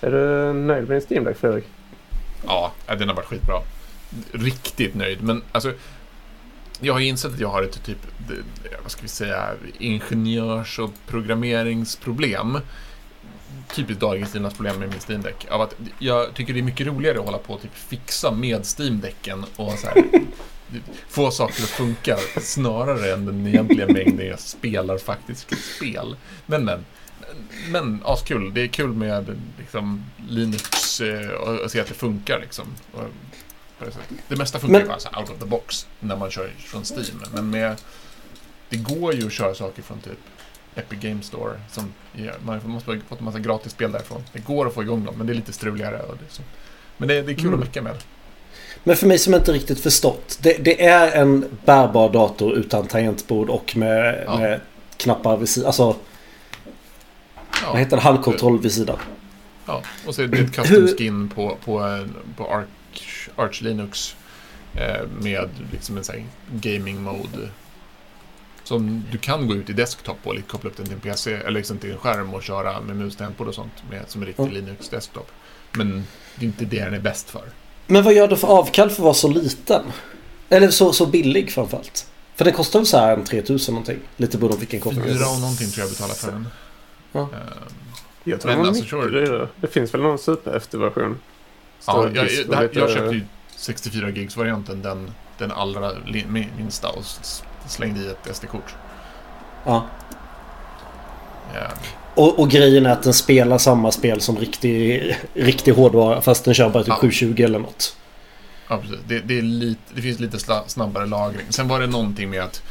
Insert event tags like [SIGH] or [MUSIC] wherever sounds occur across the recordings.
Är du nöjd med din Steam Deck Fredrik? Ja, den har varit skitbra. Riktigt nöjd, men alltså jag har insett att jag har ett typ, vad ska vi säga, ingenjörs och programmeringsproblem. Typiskt dagens Linas problem med min Steam Deck. Av att jag tycker det är mycket roligare att hålla på och typ fixa med Steam Decken och så här, [LAUGHS] få saker att funka snarare än den egentliga mängden jag spelar faktiskt spel. Men men, men askul. Det är kul med liksom, Linux eh, och, se att det funkar liksom. Och, det mesta funkar men, ju bara så out of the box när man kör från Steam. Men med, det går ju att köra saker från typ Epic Game Store. Som, ja, man måste ha fått en massa gratis spel därifrån. Det går att få igång dem, men det är lite struligare. Och det. Men det, det är kul mm. att mecka med. Men för mig som inte riktigt förstått. Det, det är en bärbar dator utan tangentbord och med, ja. med knappar vid sidan. Alltså, ja. vad heter det? Handkontroll vid sidan. Ja, och så är det ett custom skin på, på, på Arch, Arch Linux. Eh, med liksom en sån gaming mode. Som du kan gå ut i desktop och koppla upp den till en PC eller liksom till en skärm och köra med mus-tangentbord och sånt med, som en riktig mm. Linux desktop. Men det är inte det den är bäst för. Men vad gör du för avkall för att vara så liten? Eller så, så billig framförallt. För det kostar väl så här en 3000 någonting? Lite beroende på vilken koppling. Fyra och någonting tror jag betalar för den. Ja. Uh, jag tror men alltså, sure. det, finns väl någon super-efterversion? Ja, jag, jag, här, jag köpte ju 64 gigs varianten den, den allra minsta och slängde i ett SD-kort. Ja. Yeah. Och, och, grejen är att den spelar samma spel som riktig, riktig hårdvara fast den kör bara till ja. 720 eller något. Ja, precis. Det, det, är lite, det finns lite snabbare lagring. Sen var det någonting med att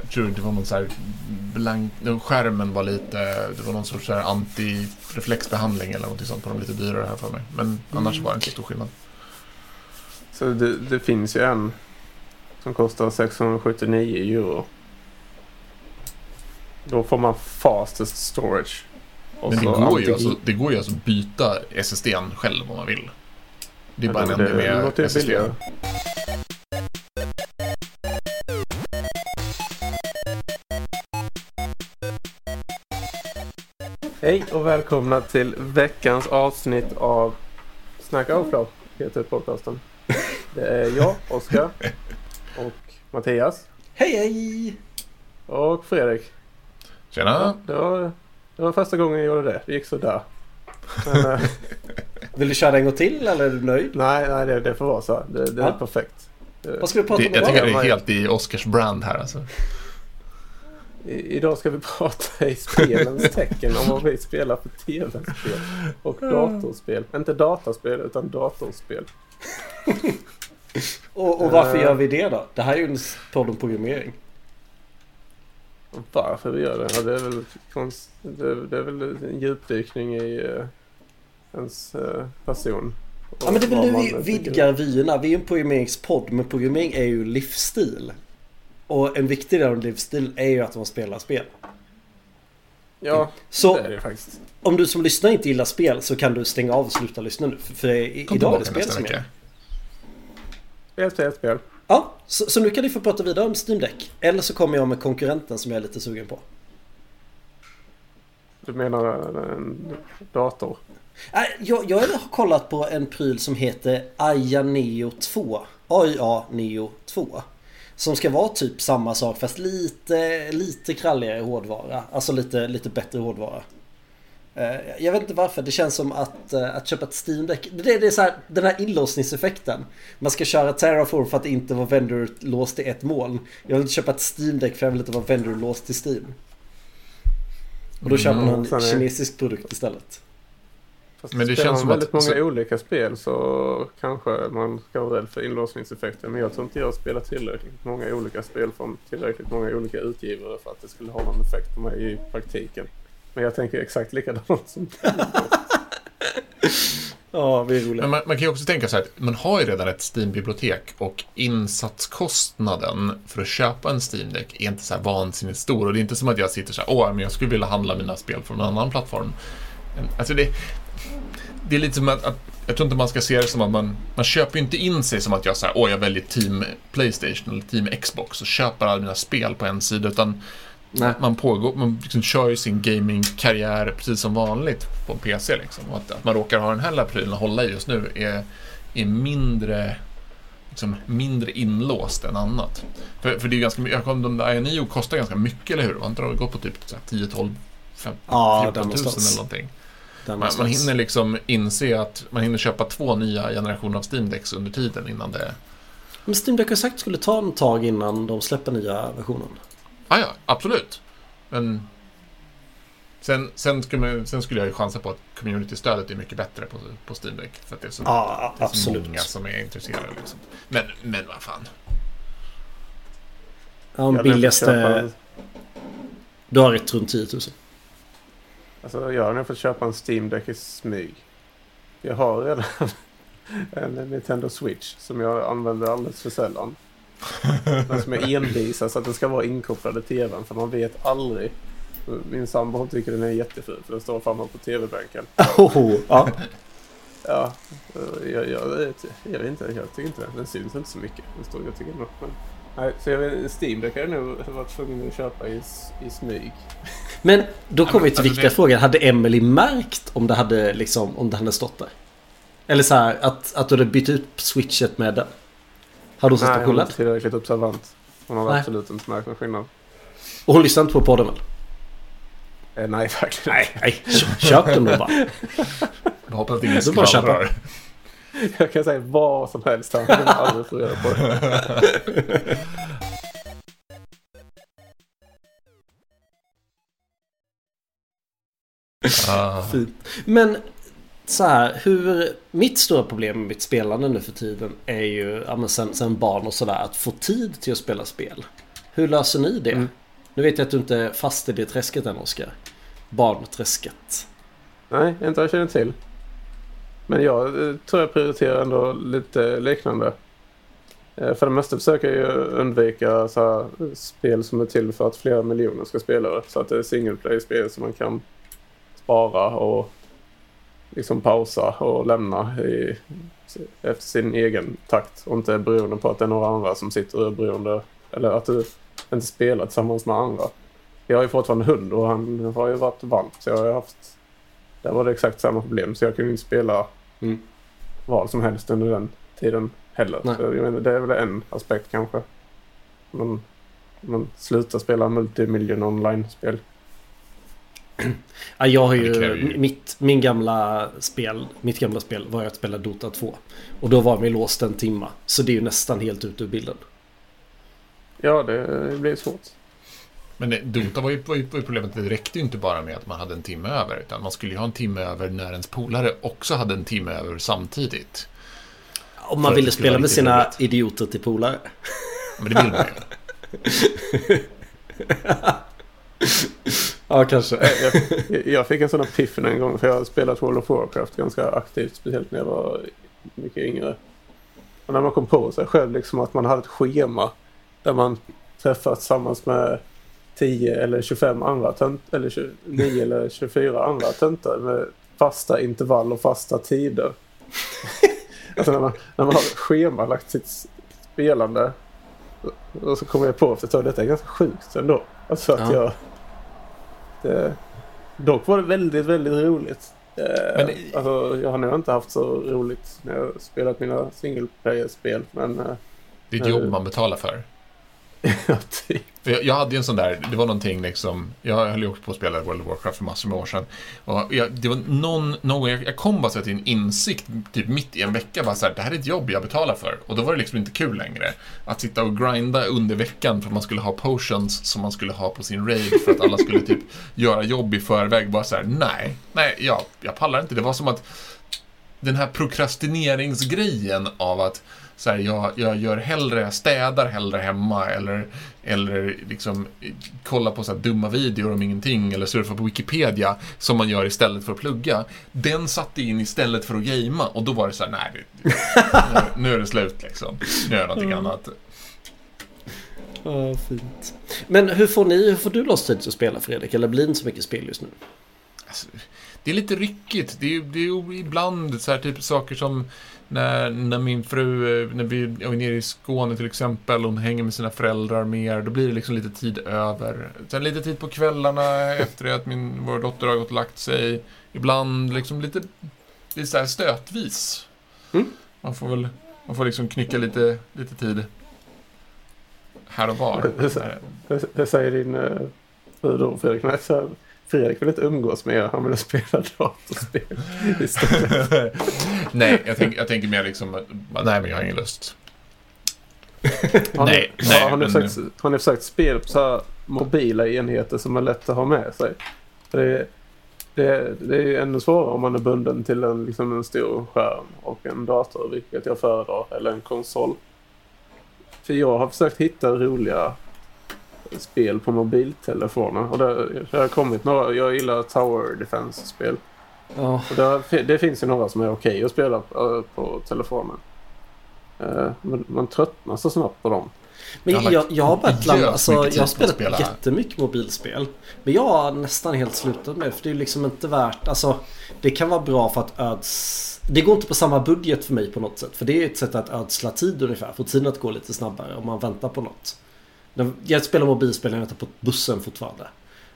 jag tror det var någon så här blank, skärmen var lite, det var någon sorts anti-reflexbehandling eller något sånt på de lite dyrare här för mig. Men mm. annars var det inte stor skillnad. Så det, det finns ju en som kostar 679 euro. Då får man fastest storage. Men det går, ju alltså, det går ju alltså att byta SSDn själv om man vill. Det är bara en NVMe SSD. Hej och välkomna till veckans avsnitt av Snacka Outflow, heter podcasten. Det är jag, Oskar, och Mattias. Hej hej! Och Fredrik. Tjena! Ja, det, var, det var första gången jag gjorde det. Det gick sådär. Men, äh, [LAUGHS] Vill du köra en gång till eller är du nöjd? Nej, nej det, det får vara så. Det, det ja. är perfekt. Vad ska vi prata om idag? Jag tycker det är helt i Oscars brand här alltså. Idag ska vi [LAUGHS] prata i spelens [LAUGHS] tecken om vad vi spelar för tv-spel och datorspel. Inte dataspel utan datorspel. [LAUGHS] och, och, varför uh, gör vi det då? Det här är ju en podd om programmering. Varför vi gör det? Ja, det, är väl konst, det, det, är väl en djupdykning i uh, ens uh, person. Ja men det är väl nu vi vidgar vyerna. Vi är en programmeringspodd men programmering är ju livsstil. Och en viktig del av livsstil är ju att man spelar spel. Ja, så, det är det faktiskt. Om du som lyssnar inte gillar spel så kan du stänga av och sluta lyssna nu. För, för idag är det spel som gäller. Spel, spel, spel. Ja, så, så, nu kan ni få prata vidare om Steam Deck. Eller så kommer jag med konkurrenten som jag är lite sugen på. Du menar en dator? Jag, jag har kollat på en pryl som heter Aya Neo 2. AIA Neo 2. Som ska vara typ samma sak fast lite, lite kralligare hårdvara. Alltså lite, lite bättre hårdvara. Eh, jag vet inte varför, det känns som att, eh, att köpa ett Steam Deck. Det, det är så här, den här inlåsningseffekten. Man ska köra Terraform för att inte vara vendor-låst till ett moln. Jag vill inte köpa ett Steam Deck för jag vill inte vara vendor-låst till Steam. Och då köper man en kinesisk produkt istället. Fast men det känns som väldigt att... många så... olika spel så kanske man ska vara rädd för inlåsningseffekten. Men jag tror inte jag spelar tillräckligt många olika spel från tillräckligt många olika utgivare för att det skulle ha någon effekt på mig i praktiken. Men jag tänker exakt likadant som [LAUGHS] Ja, vi är roliga. Men man, man, kan ju också tänka så här att man har ju redan ett Steam-bibliotek och insatskostnaden för att köpa en Steam Deck är inte så här vansinnigt stor. Och det är inte som att jag sitter så här, åh, men jag skulle vilja handla mina spel från en annan plattform. Alltså det, det är lite som att, att, jag tror inte man ska se det som att man, man köper inte in sig som att jag säger åh jag väljer team Playstation eller team Xbox och köper alla mina spel på en sida utan Nej. Man, pågår, man liksom kör ju sin gamingkarriär precis som vanligt på en PC. Liksom. Och att, att man råkar ha den här lilla prylen att hålla i just nu är, är mindre, liksom, mindre inlåst än annat. För, för det är ganska mycket, de där INIO kostar ganska mycket, eller hur? Har inte gått på typ 10, 12, 15, ja, 14 tusen eller någonting? Man, man, hinner liksom inse att man hinner köpa två nya generationer av Steam Decks under tiden innan det... Men Steam Deck har sagt skulle ta en tag innan de släpper nya versionen. Ah, ja, absolut. Men sen, sen, skulle, sen skulle jag ju chansa på att community-stödet är mycket bättre på, på Steam Deck. För att det är så, ja, det är så många som är intresserade. Liksom. Men, men vad fan. Ja, de billigaste... Du har rätt runt 10 000. Alltså jag har nog fått köpa en Steam Deck i smyg. Jag har redan [LAUGHS] en Nintendo Switch som jag använder alldeles för sällan. Men som är envisad så att den ska vara inkopplad i tvn för man vet aldrig. Min sambo tycker den är jätteful för den står framme på tv-bänken. [LAUGHS] Oh, ja. ja, jag, jag, jag, vet inte. Jag tycker inte Den syns inte så mycket. Den står, jag tycker men, nej, så jag vet, Steam kan jag nog ha varit tvungen att köpa i, i smyg. Men då kommer vi till alltså, viktiga det... frågan. Hade Emily märkt om det hade, liksom, om det hade stått där? Eller så här, att, att du hade bytt ut switchet med den? Har du sett Nej, hon är inte tillräckligt observant. Hon har absolut inte märkt någon skillnad. Och hon lyssnar inte på podden väl? Eh, nej, verkligen Nej, nej. Köp den då bara. Jag hoppas att ingen skvallrar. [LAUGHS] Jag kan säga vad som helst. Han kommer aldrig få reda på det. Ah. Fint. Men så här, hur... Mitt stora problem med mitt spelande nu för tiden är ju, ja men sen, sen barn och sådär, att få tid till att spela spel. Hur löser ni det? Mm. Nu vet jag att du inte är fast i det träsket än Oskar. Barnträsket. Nej, inte vad jag känner till. Men jag eh, tror jag prioriterar ändå lite liknande. Eh, för det mesta försöker jag ju undvika så här, spel som är till för att flera miljoner ska spela det. Så att det är single play-spel som man kan spara och liksom pausa och lämna i, efter sin egen takt och inte beroende på att det är några andra som sitter och är beroende eller att du inte spelar tillsammans med andra. Jag har ju fortfarande hund och han har ju varit valp så jag har haft där var det exakt samma problem så jag kunde inte spela mm. vad som helst under den tiden heller. Så jag menar, det är väl en aspekt kanske. Man, man slutar spela multimiljon online-spel [CLEARS THROAT] Ja, jag har ju, mitt, min gamla spel, mitt gamla spel var att spela Dota 2. Och då var vi låst en timma. Så det är ju nästan helt ute ur bilden. Ja, det blir svårt. Men det, Dota var ju, var ju problemet, det räckte ju inte bara med att man hade en timme över. Utan man skulle ju ha en timme över när ens polare också hade en timme över samtidigt. Om man ville spela med sina roligt. idioter till polare. Men det vill man ju. [LAUGHS] Ja, kanske. Jag, jag fick en sån piffen en gång för jag har spelat World of Warcraft ganska aktivt. Speciellt när jag var mycket yngre. Och när man kom på sig själv liksom att man hade ett schema där man träffas tillsammans med 10 eller 25 andra töntar, eller 29 eller 24 andra töntar med fasta intervall och fasta tider. [LAUGHS] alltså när man, när man har schemalagt sitt spelande och så kommer jag på efter ett tag, detta är ganska sjukt ändå. Alltså att ja. jag Eh, dock var det väldigt, väldigt roligt. Eh, men, alltså, jag har nog inte haft så roligt när jag spelat mina single player-spel. Men, det är ett jobb man betalar för. [LAUGHS] ja, typ. Jag, jag, hade ju en sån där, det var någonting liksom, jag höll ju också på att spela World of Warcraft för massor med år sedan. Och jag, det var någon, någon jag, jag kom bara så till en insikt, typ mitt i en vecka, bara så här, det här är ett jobb jag betalar för. Och då var det liksom inte kul längre. Att sitta och grinda under veckan för att man skulle ha potions som man skulle ha på sin raid för att alla skulle typ [LAUGHS] göra jobb i förväg. Bara så här, nej, nej, jag, jag pallar inte. Det var som att den här prokrastineringsgrejen av att så här, jag, jag gör hellre, städar hellre hemma eller, eller liksom kollar på så dumma videor om ingenting eller surfar på Wikipedia som man gör istället för att plugga. Den satte in istället för att gamea och då var det så här, nej, nu, nu är det slut liksom. Nu gör jag någonting mm. annat. Ja, fint. Men hur får ni, hur får du loss tid att spela Fredrik? Eller blir det inte så mycket spel just nu? Alltså, det är lite ryckigt. Det är, det är ibland så här typ saker som när, när min fru, eh, när vi är nere i Skåne till exempel, hon hänger med sina föräldrar mer, då blir det liksom lite tid över. Sen lite tid på kvällarna efter att min, vår dotter har gått och lagt sig. Ibland liksom lite, lite så här stötvis. Mm. Man får väl, man får liksom knycka lite, lite tid här och var. Det, säger din uh, fru då, Fredrik. Fredrik vill inte umgås med er, han vill spela datorspel istället. [LAUGHS] nej, jag, tänk, jag tänker mer liksom, nej men jag har ingen lust. har nej, ni, nej. Har, ni försökt, har ni försökt spela på så mobila enheter som är lätt att ha med sig? Det, det, det är ju ännu svårare om man är bunden till en, liksom en stor skärm och en dator, vilket jag föredrar, eller en konsol. För jag har försökt hitta roliga spel på mobiltelefoner. Och det, det har kommit några. Jag gillar Tower Defense-spel. Oh. Det, det, finns ju några som är okej okay att spela på, på telefonen. Uh, men man tröttnar så snabbt på dem. Men jag, jag, jag har börjat alltså, jag har spelat spela. jättemycket mobilspel. Men jag har nästan helt slutat med. För det är liksom inte värt, alltså det kan vara bra för att öds... Det går inte på samma budget för mig på något sätt. För det är ett sätt att ödsla tid ungefär. Få tiden att gå lite snabbare om man väntar på något. Jag spelar mobilspel när jag tar på bussen fortfarande.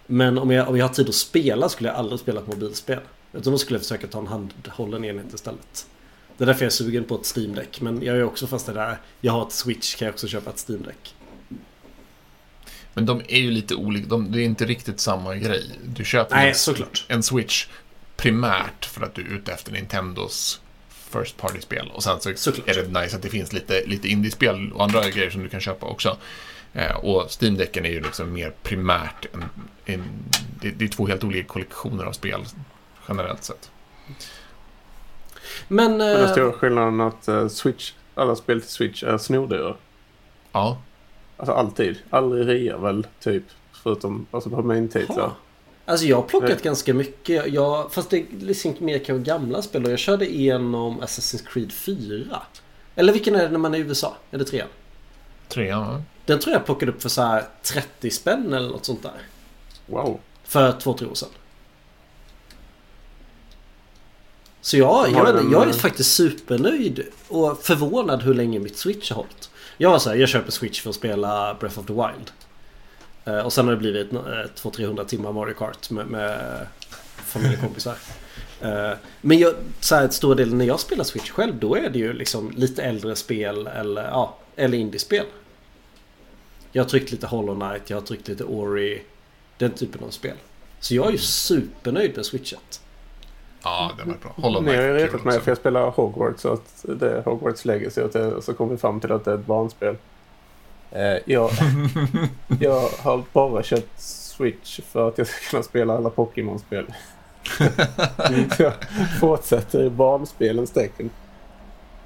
Men om jag, om jag har tid att spela skulle jag aldrig spela ett mobilspel. Utan då skulle jag försöka ta en handhållen enhet istället. Det är därför jag är sugen på ett Steam Deck. Men jag är också fast det där. Jag har ett Switch kan jag också köpa ett Steam Deck. Men de är ju lite olika. De, det är inte riktigt samma grej. Du köper Nej, en, såklart. en Switch primärt för att du är ute efter Nintendos First Party-spel. Och sen så såklart. är det nice att det finns lite, lite indie-spel och andra grejer som du kan köpa också. Eh, och Steam-däcken är ju liksom mer primärt en, en det, det, är två helt olika kollektioner av spel generellt sett. Men... Men den eh, stora skillnaden att uh, Switch, alla spel till Switch är snordyra. Ja. Alltså alltid. Aldrig rea väl, typ. Förutom alltså på main titlar. Alltså jag har plockat Nej. ganska mycket. Jag, fast det är liksom mer kanske gamla spel. Och jag körde igenom Assassin's Creed 4. Eller vilken är det när man är i USA? Är det trean? Trean, va? Den tror jag plockade upp för så här 30 spänn eller något sånt där. Wow. För två, tre år sedan. Så jag, jag, jag, jag är faktiskt supernöjd och förvånad hur länge mitt Switch har hållit. Jag var så här, jag köper Switch för att spela Breath of the Wild. Eh, och sen har det blivit 200-300 timmar Mario Kart med, med familjekompisar. [LAUGHS] Eh, men jag, så här, stor del när jag spelar Switch själv då är det ju liksom lite äldre spel eller, ja, eller indiespel. Jag har tryckt lite Hollow Knight, jag har tryckt lite Ori. Den typen av spel. Så jag är ju supernöjd med switchet. Ja, den var bra. Hollow Knight Ni har ju retat mig för jag spelar Hogwarts. Så att det är Hogwarts Legacy. Och det, så kom vi fram till att det är ett barnspel. Eh, jag, [LAUGHS] jag har bara köpt Switch för att jag ska kunna spela alla Pokémon-spel. [LAUGHS] jag fortsätter i barnspelens tecken.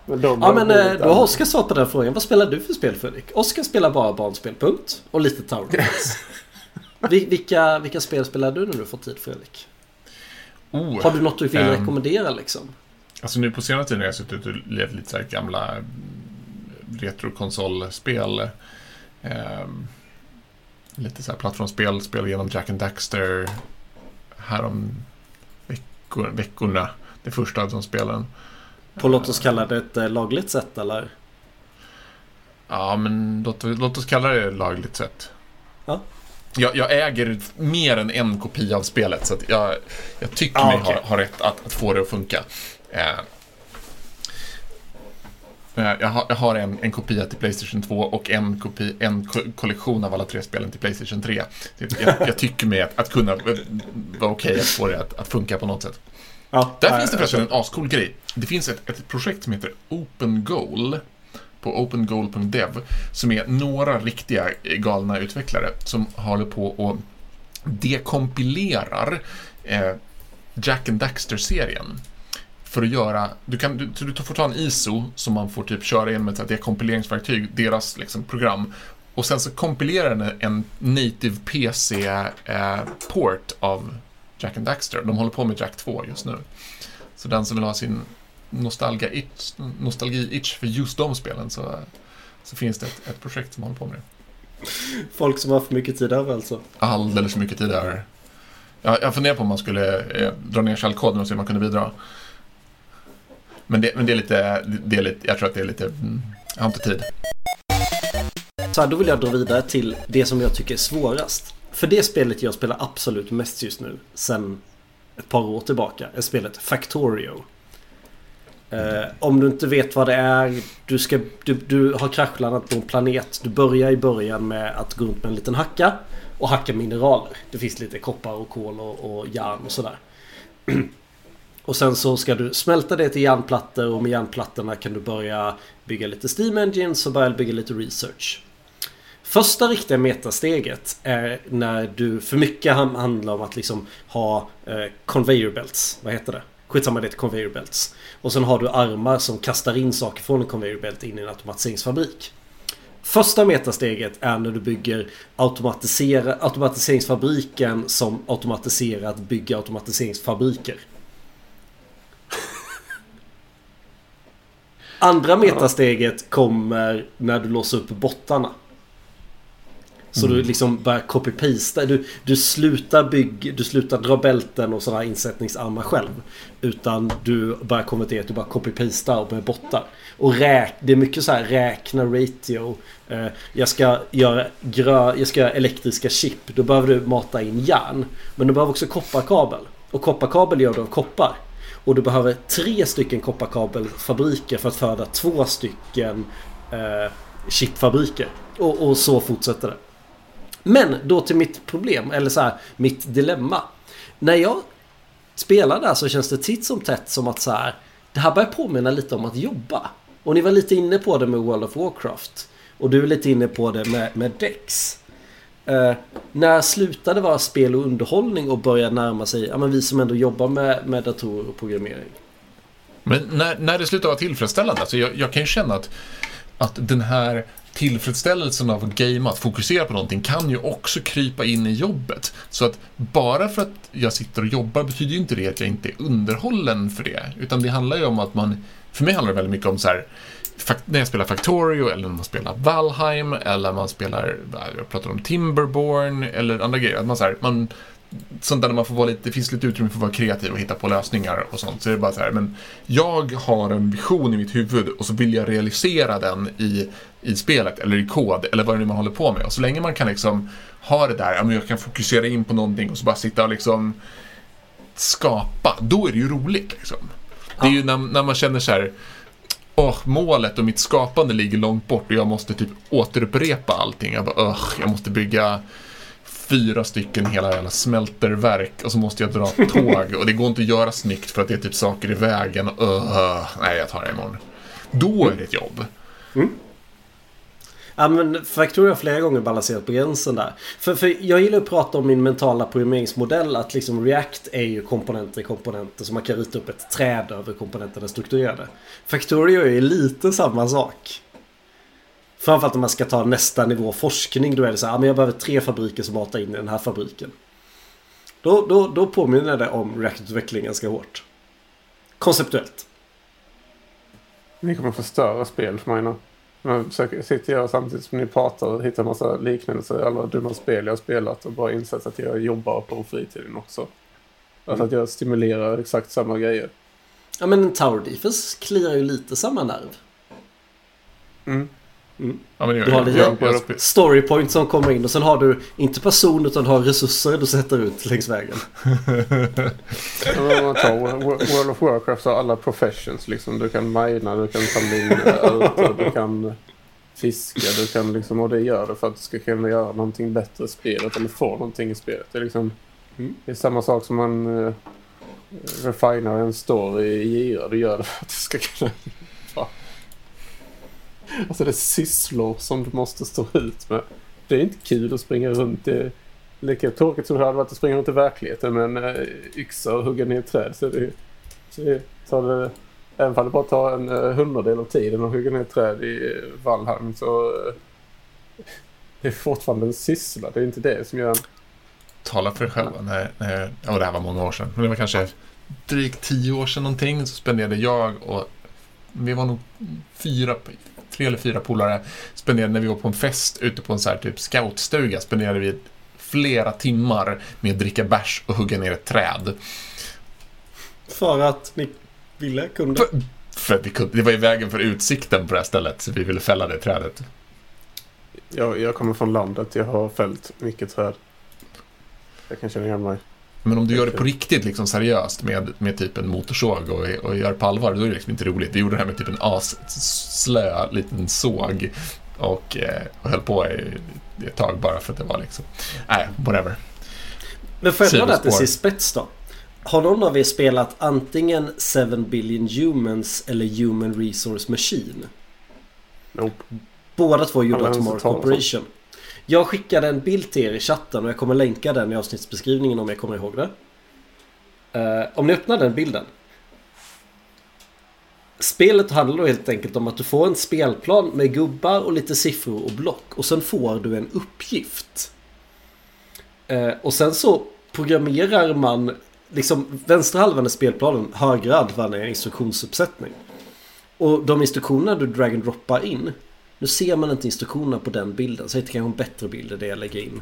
Men ja men eh, då har Oskar svarat på den frågan. Vad spelar du för spel Fredrik? Oskar spelar bara barnspel, punkt. Och lite Tower Defense. [LAUGHS] vilka, vilka spel spelar du när du får tid Fredrik? Oh, har du något du vill um, rekommendera liksom? Alltså nu på senare tid har jag suttit och levt lite så här gamla mm, retrokonsolspel. Um, lite så här plattformsspel, spel genom Jack and Daxter härom veckor, veckorna. Det första av de spelen. På låt oss kalla det ett eh, lagligt sätt eller? Ja, men låt, låt oss kalla det lagligt sätt. Ja. Jag, jag, äger mer än en kopia av spelet så jag, jag tycker ah, mig okay. ha, ha rätt att, att, få det att funka. Eh, eh, jag har, jag har en, en, kopia till Playstation 2 och en, kopi, en ko kollektion av alla tre spelen till Playstation 3. Jag, jag tycker mig att, att kunna vara okej okay att få det att, att funka på något sätt. Ja, Där finns det förresten en ascool grej. Det finns ett, ett projekt som heter Open Goal på opengoal.dev som är några riktiga galna utvecklare som håller på och dekompilerar eh, Jack and Daxter-serien för att göra, du, kan, du, du får ta en ISO som man får typ köra in med ett dekompileringsverktyg, deras liksom, program och sen så kompilerar den en native PC-port eh, av Jack and Daxter. De håller på med Jack 2 just nu. Så den som vill ha sin nostalgi-itch nostalgi för just de spelen så, så finns det ett, ett projekt som håller på med det. Folk som har för mycket tid över alltså? Alldeles för mycket tid över. Jag, jag funderar på om man skulle eh, dra ner källkoden och se om man kunde bidra. Men det, men det är lite, det är lite, jag tror att det är lite, mm, jag har inte tid. Så här, då vill jag dra vidare till det som jag tycker är svårast. För det spelet jag spelar absolut mest just nu, sen ett par år tillbaka, är spelet Factorio. Eh, om du inte vet vad det är, du, ska, du, du har kraschlandat på en planet. Du börjar i början med att gå runt med en liten hacka och hacka mineraler. Det finns lite koppar och kol och, och järn och sådär. [CLEARS THROAT] Och sen så ska du smälta det till järnplattor och med järnplattorna kan du börja bygga lite Steam Engines och börja bygga lite research. Första riktiga metasteget är när du för mycket handlar om att liksom ha eh, conveyor belts. Vad heter det? Skitsamma det är conveyor belts. Och sen har du armar som kastar in saker från en conveyor belt in i en automatiseringsfabrik. Första metasteget är när du bygger automatisera, automatiseringsfabriken som automatiserar att bygga automatiseringsfabriker. Andra metasteget kommer när du låser upp bottarna. Så mm. du liksom börjar copy-pasta. Du, du slutar bygga, du slutar dra bälten och sådana insättningsarmar själv. Utan du börjar konvertera till bara copy-pasta med bottar. Och räk, det är mycket så här räkna ratio. Eh, jag, ska göra grö, jag ska göra elektriska chip. Då behöver du mata in järn. Men du behöver också kopparkabel. Och kopparkabel gör du av koppar. Och du behöver tre stycken kopparkabelfabriker för att föda två stycken eh, chipfabriker. Och, och så fortsätter det. Men då till mitt problem, eller så här, mitt dilemma. När jag spelar där så känns det titt som tätt som att så här, det här börjar påminna lite om att jobba. Och ni var lite inne på det med World of Warcraft. Och du är lite inne på det med, med Dex. Uh, när slutade vara spel och underhållning och började närma sig, ja men vi som ändå jobbar med, med datorer och programmering? Men när, när det slutar vara tillfredsställande, alltså jag, jag kan ju känna att, att den här tillfredsställelsen av att gamea, att fokusera på någonting, kan ju också krypa in i jobbet. Så att bara för att jag sitter och jobbar betyder ju inte det att jag inte är underhållen för det. Utan det handlar ju om att man, för mig handlar det väldigt mycket om så här, när jag spelar Factorio eller när man spelar Valheim eller man spelar, jag pratar om Timberborn eller andra grejer. Att man, så här, man sånt där man får vara lite, det finns lite utrymme för att vara kreativ och hitta på lösningar och sånt. Så det är bara så här, men jag har en vision i mitt huvud och så vill jag realisera den i, i spelet eller i kod eller vad det nu man håller på med. Och så länge man kan liksom ha det där, ja men jag kan fokusera in på någonting och så bara sitta och liksom skapa, då är det ju roligt liksom. Det är ju när, när man känner så här, oh, målet och mitt skapande ligger långt bort och jag måste typ återupprepa allting. Jag bara, oh, jag måste bygga fyra stycken hela jävla smälterverk och så måste jag dra [LAUGHS] tåg och det går inte att göra snyggt för att det är typ saker i vägen. Och, uh, nej, jag tar det imorgon. Då är det ett jobb. Mm. Ja men Factorio har flera gånger balanserat på gränsen där. För, för jag gillar att prata om min mentala programmeringsmodell. Att liksom React är ju komponenter i komponenter. Så man kan rita upp ett träd över komponenterna strukturerade. Factorio är ju lite samma sak. Framförallt om man ska ta nästa nivå forskning. Då är det så här, men jag behöver tre fabriker som matar in i den här fabriken. Då, då, då påminner det om React-utveckling ganska hårt. Konceptuellt. Ni kommer förstöra spel för mig nu. Försöker, sitter jag samtidigt som ni pratar och hittar massa liknelser i alla dumma spel jag spelat och bara insett att jag jobbar på fritiden också. Alltså att jag stimulerar exakt samma grejer. Ja men Tower Defense kliar ju lite samma nerv. Mm. Mm. Ja, du har lite storypoint som kommer in och sen har du inte person utan du har resurser du sätter ut längs vägen. World of Warcraft har alla professions liksom. Du kan mina, du kan samla in du kan fiska, du kan liksom, och det gör du för att du ska kunna göra någonting bättre i spelet eller få någonting i spelet. Det är liksom, mm. det är samma sak som man uh, refinar en story i Gira. Du gör det för att du ska kunna Alltså det är sysslor som du måste stå ut med. Det är inte kul att springa runt. i... lika tråkigt som det hade varit att springa runt i verkligheten med en eh, yxa och hugga ner träd. Så det, så det tar det, även om det bara tar en eh, hundradel av tiden att hugga ner träd i eh, Valheim så det är fortfarande en syssla. Det är inte det som gör en... Tala för dig själv. När, när, oh, det här var många år sedan. Men det var kanske drygt tio år sedan någonting. Så spenderade jag och vi var nog fyra, tre eller fyra polare spenderade när vi var på en fest ute på en så här typ scoutstuga spenderade vi flera timmar med att dricka bärs och hugga ner ett träd. För att ni ville, kunde? För, för att vi kunde. Det var i vägen för utsikten på det här stället, så vi ville fälla det trädet. Jag, jag kommer från landet, jag har fällt mycket träd. Jag kan känna igen mig. Men om du gör det på riktigt liksom seriöst med, med typ en motorsåg och, och gör på allvar, då är det liksom inte roligt. Du gjorde det här med typ en asslö liten såg och, eh, och höll på i, ett tag bara för att det var liksom... Nej, whatever. Men får jag dra det till sin spets då? Har någon av er spelat antingen 7 billion humans eller Human Resource Machine? Nope. Båda två gjorda av Tomorrow Corporation. Jag skickade en bild till er i chatten och jag kommer länka den i avsnittsbeskrivningen om jag kommer ihåg det. Uh, om ni öppnar den bilden. Spelet handlar då helt enkelt om att du får en spelplan med gubbar och lite siffror och block. Och sen får du en uppgift. Uh, och sen så programmerar man liksom vänstra halvan är spelplanen, högra halvan är instruktionsuppsättning. Och de instruktioner du drag and droppar in nu ser man inte instruktionerna på den bilden så det kanske en bättre bild är det jag lägger in.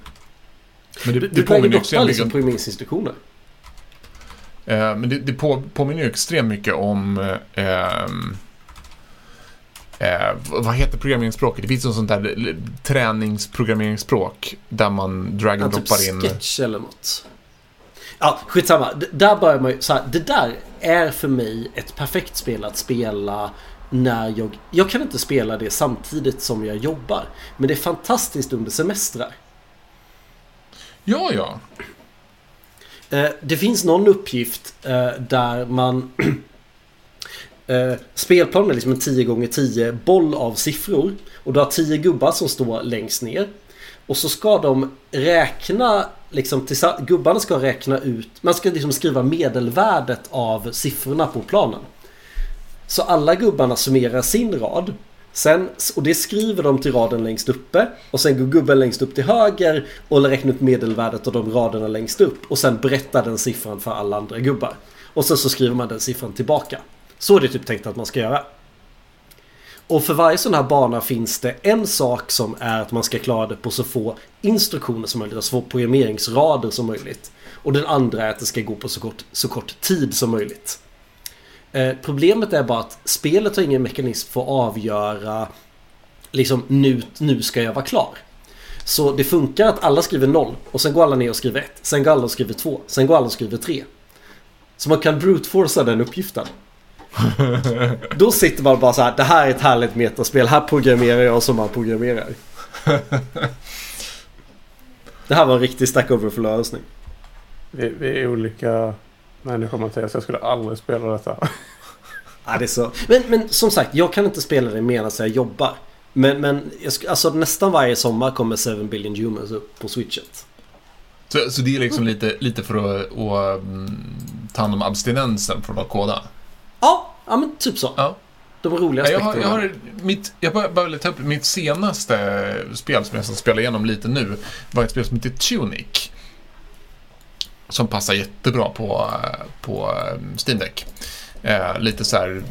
Men det, du, det påminner ju liksom på instruktioner. Eh, men det, det på, påminner ju extremt mycket om eh, eh, vad heter programmeringsspråket? Det finns ett sånt där träningsprogrammeringsspråk där man drag and typ droppar in... sketch eller något. Ja, skitsamma. D där börjar man ju så här, Det där är för mig ett perfekt spel att spela när jag... Jag kan inte spela det samtidigt som jag jobbar. Men det är fantastiskt under semestrar. Ja, ja. Eh, det finns någon uppgift eh, där man... [CLEARS THROAT] Eh, spelplanen är liksom en 10 gånger 10 boll av siffror. Och du har 10 gubbar som står längst ner. Och så ska de räkna, liksom, gubbarna ska räkna ut, man ska liksom skriva medelvärdet av siffrorna på planen. Så alla gubbarna summerar sin rad. Sen, och det skriver de till raden längst uppe. Och sen går gubben längst upp till höger och räknar upp medelvärdet av de raderna längst upp. Och sen berättar den siffran för alla andra gubbar. Och sen så skriver man den siffran tillbaka. Så är det typ tänkt att man ska göra. Och för varje sån här bana finns det en sak som är att man ska klara det på så få instruktioner som möjligt. Alltså så få programmeringsrader som möjligt. Och den andra är att det ska gå på så kort, så kort tid som möjligt. Eh, problemet är bara att spelet har ingen mekanism för att avgöra liksom nu, nu ska jag vara klar. Så det funkar att alla skriver 0 och sen går alla ner och skriver 1. Sen går alla och skriver 2. Sen går alla och skriver 3. Så man kan brute den uppgiften. [LAUGHS] Då sitter man bara så här, det här är ett härligt metaspel, här programmerar jag som man programmerar. [LAUGHS] det här var en riktig Stack Overflow-lösning. Vi, vi är olika människor Mattias. Jag skulle aldrig spela detta. [LAUGHS] ja, det är så. Men, men som sagt, jag kan inte spela det medan jag jobbar. Men, men alltså, nästan varje sommar kommer 7 billion humans upp på switchet. Så, så det är liksom lite, lite för att, att um, ta hand om abstinensen från att koda? Ja, ja men typ så. Ja. De roliga aspekterna. Jag har, jag har mitt, jag bara, bara ta upp mitt senaste spel som jag ska spela igenom lite nu. var ett spel som heter Tunic. Som passar jättebra på, på um, Steam Deck. Eh, lite så här mm,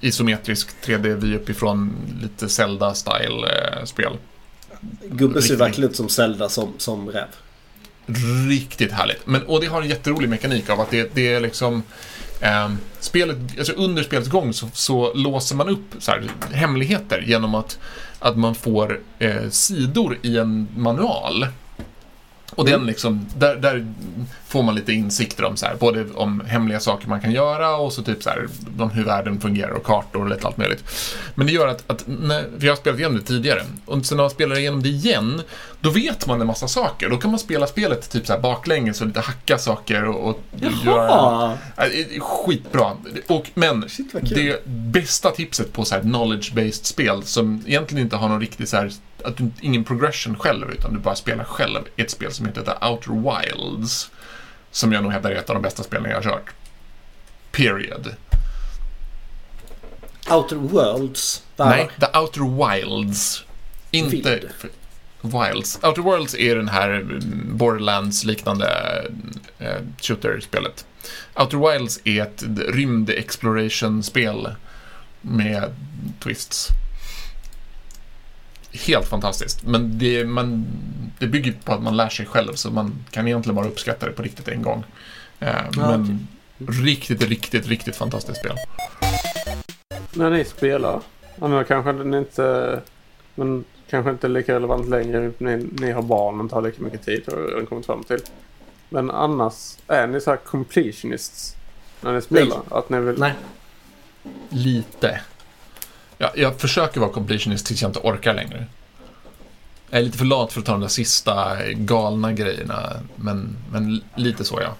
isometrisk 3D-vy uppifrån, lite Zelda-style-spel. Eh, Gubben ser verkligen ut som Zelda som, som räv. Riktigt härligt. Men, och det har en jätterolig mekanik av att det, det är liksom eh, spelet, alltså under spelets gång så, så låser man upp så här, hemligheter genom att, att man får eh, sidor i en manual och mm. den liksom, där, där, får man lite insikter om så här, både om hemliga saker man kan göra och så typ så här, om hur världen fungerar och kartor och lite allt möjligt. Men det gör att, att när, för jag har spelat igenom det tidigare, och sen när man spelar igenom det igen, då vet man en massa saker. Då kan man spela spelet typ så här baklänges och lite hacka saker och, och göra... Äh, skitbra. Och, men Shit, det bästa tipset på så här knowledge-based spel som egentligen inte har någon riktig så här att du ingen progression själv, utan du bara spelar själv i ett spel som heter The Outer Wilds. Som jag nog hävdar är ett av de bästa spelen jag har kört. Period. Outer Worlds? Där. Nej, The Outer Wilds. Inte... Vild. Wilds. Outer Worlds är den här Borderlands-liknande äh, shooter-spelet. Outer Wilds är ett rymd-exploration-spel med twists. helt fantastiskt. Men det, man, det bygger på att man lär sig själv, så man kan egentligen bara uppskatta det på riktigt en gång. Eh, men okay. riktigt, riktigt, riktigt fantastiskt spel. När ni spelar, ja, kanske ni inte, men kanske inte lika relevant längre. Ni, ni har barn och inte har lika mycket tid, har jag kommit fram till. Men annars, är ni så här completionists när ni spelar? Nej. Att ni vill... Nej. Lite. Ja, jag försöker vara completionist tills jag inte orkar längre. Jag är lite för lat för att ta de där sista galna grejerna, men, men lite så ja.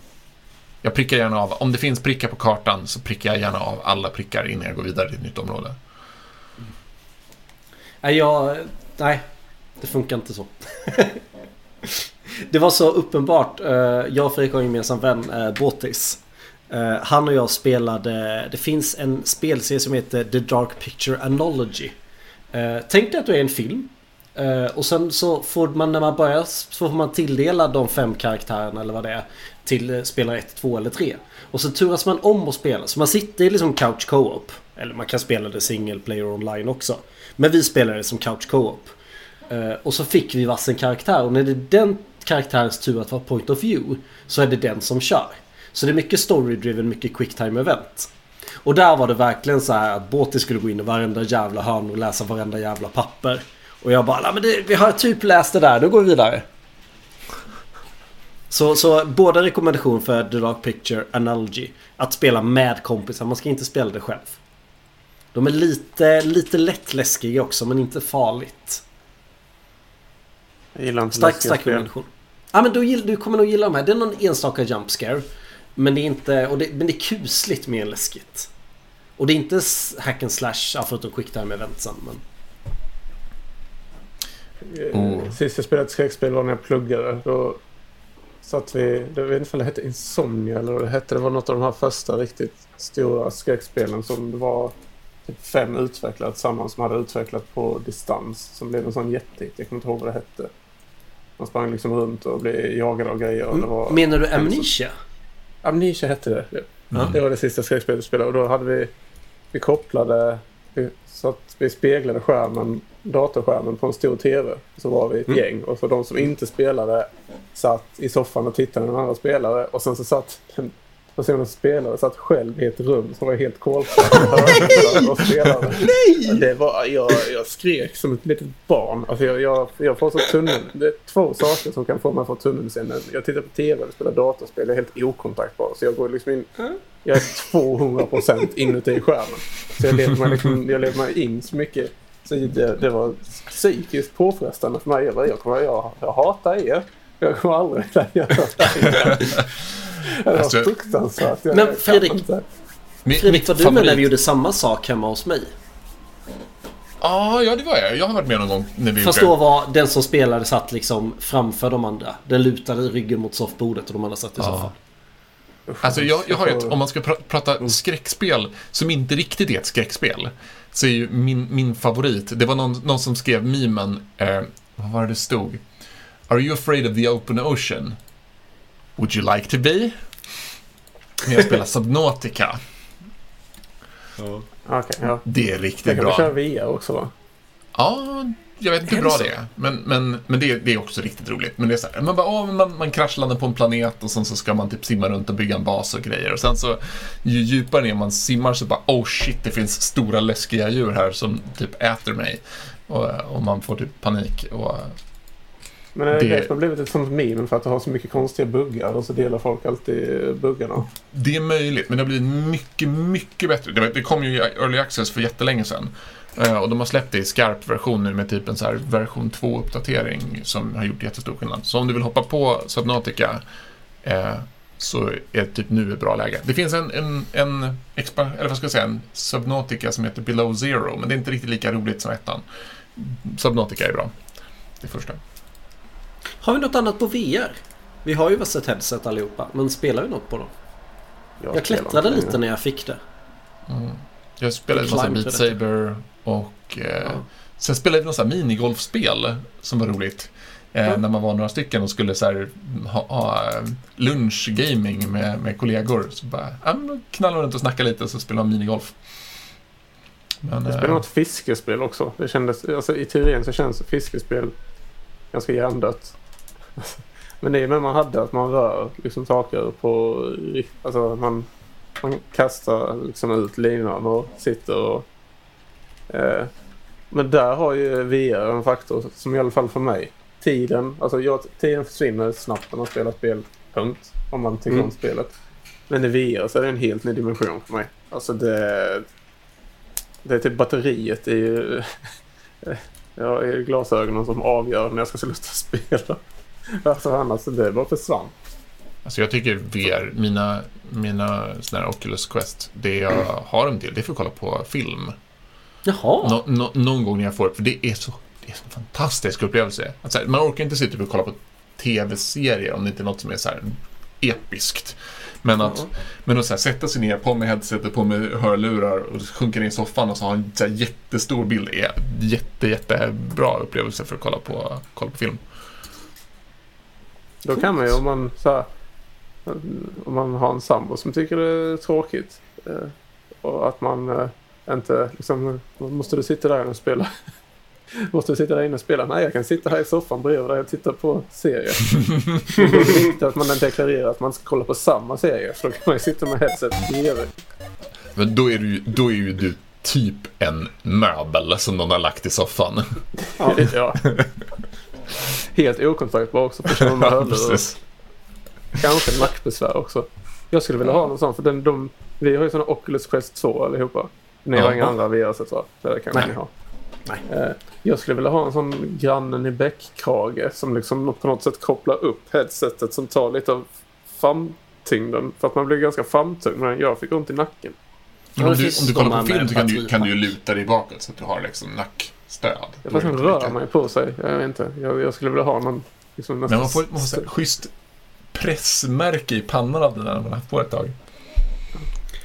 Jag prickar gärna av, om det finns prickar på kartan så prickar jag gärna av alla prickar innan jag går vidare till ett nytt område. Nej, jag, nej, det funkar inte så. det var så uppenbart. Eh, jag och Fredrik har en gemensam vän, eh, Båtis. Eh, han och jag spelade, det finns en spelserie som heter The Dark Picture Analogy. Tänk dig att du är en film. Och sen så får man när man börjar så får man tilldela de fem karaktärerna eller vad det är. Till spelare 1, 2 eller 3. Och så turas man om att spela. Så man sitter i liksom couch co-op. Eller man kan spela det single player online också. Men vi spelade det som couch co-op. Eh, och så fick vi varsin karaktär och när det är den karaktärens tur att vara point of view så är det den som kör. Så det är mycket story-driven, mycket quicktime event. Och där var det verkligen så här att Båti skulle gå in i varenda jävla hörn och läsa varenda jävla papper. Och jag bara, men det, vi har typ läst det där, då går vi vidare. Så, så båda rekommendation för The Dark Picture Analogy. Att spela med kompisar, man ska inte spela det själv. De är lite, lite lätt läskiga också, men inte farligt. Jag gillar inte stark, stark. Ja men du, du kommer nog gilla de här. Det är någon enstaka jump scare. Men det är inte, och det, men det är kusligt mer läskigt. Och det är inte hack and slash, förutom quicktime eventsen. Men... Mm. Sist jag spelade ett skräckspel var när jag pluggade. Då satt vi, jag vet inte om det hette Insomnia eller vad det hette. Det var något av de här första riktigt stora skräckspelen som det var typ fem utvecklare tillsammans som hade utvecklat på distans. Som blev en sån jättehit. Jag kommer inte ihåg vad det hette. Man sprang liksom runt och blev jagad av grejer. Och det var Menar du Amnesia? Amnesia hette det. Mm. Det var det sista skräckspelet vi spelade och då hade vi... Vi kopplade... så att vi speglade skärmen, datorskärmen på en stor TV. Så var vi ett mm. gäng och för de som inte spelade satt i soffan och tittade den andra spelare och sen så satt den personen som spelade satt själv i ett rum som var helt kolsvart. [LAUGHS] Nej! Det var, jag, jag skrek som ett litet barn. Alltså jag, jag, jag får så tunnel. Det är två saker som kan få mig att få tunnelseende. Jag tittar på tv och spelar datorspel. Jag är helt okontaktbar. Så jag går liksom in. Jag är 200 procent inuti skärmen. Så jag lever mig, liksom, jag lever mig in så mycket. Så det, det var psykiskt påfrestande för mig. Jag, jag, jag, jag hatar er. Jag kommer aldrig att göra det. Det var alltså, fruktansvärt. Men Fredrik, Fredrik var du med när vi gjorde samma sak hemma hos mig? Ah, ja, det var jag. Jag har varit med någon gång när vi Fast då var den som spelade satt liksom framför de andra. Den lutade ryggen mot soffbordet och de andra satt i soffan. Alltså jag, jag har ju ett, om man ska pr prata mm. skräckspel som inte riktigt är ett skräckspel, så är ju min, min favorit, det var någon, någon som skrev memen, eh, vad var det det stod? Are you afraid of the open ocean? Would you like to be? Jag spelar Subnautica. Ja. Okay, ja. Det är riktigt bra. Det kan bra. köra VR också va? Ja, jag vet inte hur bra det är. Men, men, men det, det är också riktigt roligt. Men det är så här, man, bara, åh, man, man kraschlandar på en planet och sen så ska man typ simma runt och bygga en bas och grejer. Och sen så ju djupare ner man simmar så bara, oh shit, det finns stora läskiga djur här som typ äter mig. Och, och man får typ panik. Och, men det, det har blivit ett sånt meme för att det har så mycket konstiga buggar och så delar folk alltid buggarna? Det är möjligt, men det har blivit mycket, mycket bättre. Det, kom ju i Early Access för jättelänge sedan. Uh, och de har släppt det i skarp version nu med typ en så version 2-uppdatering som har gjort jättestor skillnad. Så om du vill hoppa på Subnautica uh, så är typ nu ett bra läge. Det finns en, en, en, eller vad ska jag säga, en Subnautica som heter Below Zero, men det är inte riktigt lika roligt som ettan. Subnautica är bra, det första. Har vi något annat på VR? Vi har ju ett headset allihopa, men spelar vi något på dem? Jag, jag klättrade lite när jag fick det. Mm. Jag spelade en massa Beat Saber och eh, ja. sen spelade vi något minigolfspel som var roligt. Eh, ja. När man var några stycken och skulle så här, ha, ha eh, lunchgaming med, med kollegor. Så bara, ja, knallade runt och snackade lite och så spelade man minigolf. Men, jag spelade äh... något fiskespel också. Det kändes, alltså, I teorin så känns fiskespel ganska hjärndött. Men det är med man hade att man rör liksom saker på... Alltså man, man kastar liksom ut linan och sitter och... Eh, men där har ju VR en faktor som i alla fall för mig. Tiden, alltså jag, tiden försvinner snabbt när man spelar spel. Punkt. Om man tycker mm. om spelet. Men i VR så är det en helt ny dimension för mig. Alltså det... Det är typ batteriet i... [LAUGHS] ja, i glasögonen som avgör när jag ska sluta [LAUGHS] spela. Alltså annars, det bara försvann. Alltså jag tycker VR, mina, mina sådana här Oculus Quest, det jag har en del, det är för att kolla på film. Jaha. Nå, nå, någon gång när jag får för det är så, det är så fantastisk upplevelse. Alltså, man orkar inte sitta och kolla på tv-serier om det inte är något som är så här episkt. Men att, mm. men att så här, sätta sig ner, på med headsetet, på med hörlurar och sjunka ner i soffan och så ha en så här, jättestor bild är jätte, jättebra upplevelse för att kolla på, kolla på film. Då kan man ju om man så här, om man har en sambo som tycker det är tråkigt eh, och att man eh, inte liksom, måste du sitta där och spela [LAUGHS] Måste du sitta där inne och spela? Nej, jag kan sitta här i soffan bredvid dig och titta på serier. [LAUGHS] det är viktigt att man deklarerar att man ska kolla på samma serie. För då kan man ju sitta med headset bredvid. Men då är, du, då är ju du typ en möbel som någon har lagt i soffan. Ja. [LAUGHS] ja. Helt okontaktbar också. Personen med hörlurar. Kanske nackbesvär också. Jag skulle vilja ha någon sån. För den, de, vi har ju såna Oculus Quest 2 allihopa. Ni har ja. inga andra VR-set va? Det kanske Nej. ni har. Nej. Eh, jag skulle vilja ha en sån grannen i bäckkrage som liksom på något sätt kopplar upp headsetet som tar lite av famtyngden. För att man blir ganska famtung men jag fick ont i nacken. Men om, du, om du kollar på film så kan du, kan du ju luta dig bakåt så att du har liksom nackstöd. Ja, fast den rör man ju på sig. Jag vet inte. Jag, jag skulle vilja ha någon... Liksom, Men man får, man får ett schysst pressmärke i pannan av den där när man har haft på ett tag.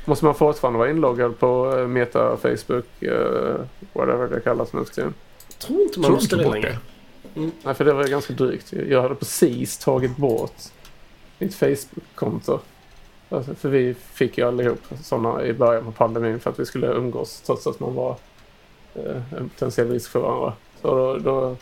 Måste man fortfarande vara inloggad på eh, Meta, Facebook, uh, whatever det kallas nu? Jag tror inte man tror måste det längre. Mm. Nej, för det var ganska drygt. Jag hade precis tagit bort mitt Facebook-konto. Alltså, för vi fick ju allihop sådana i början på pandemin för att vi skulle umgås trots att man var eh, en potentiell risk för varandra. Så då, då,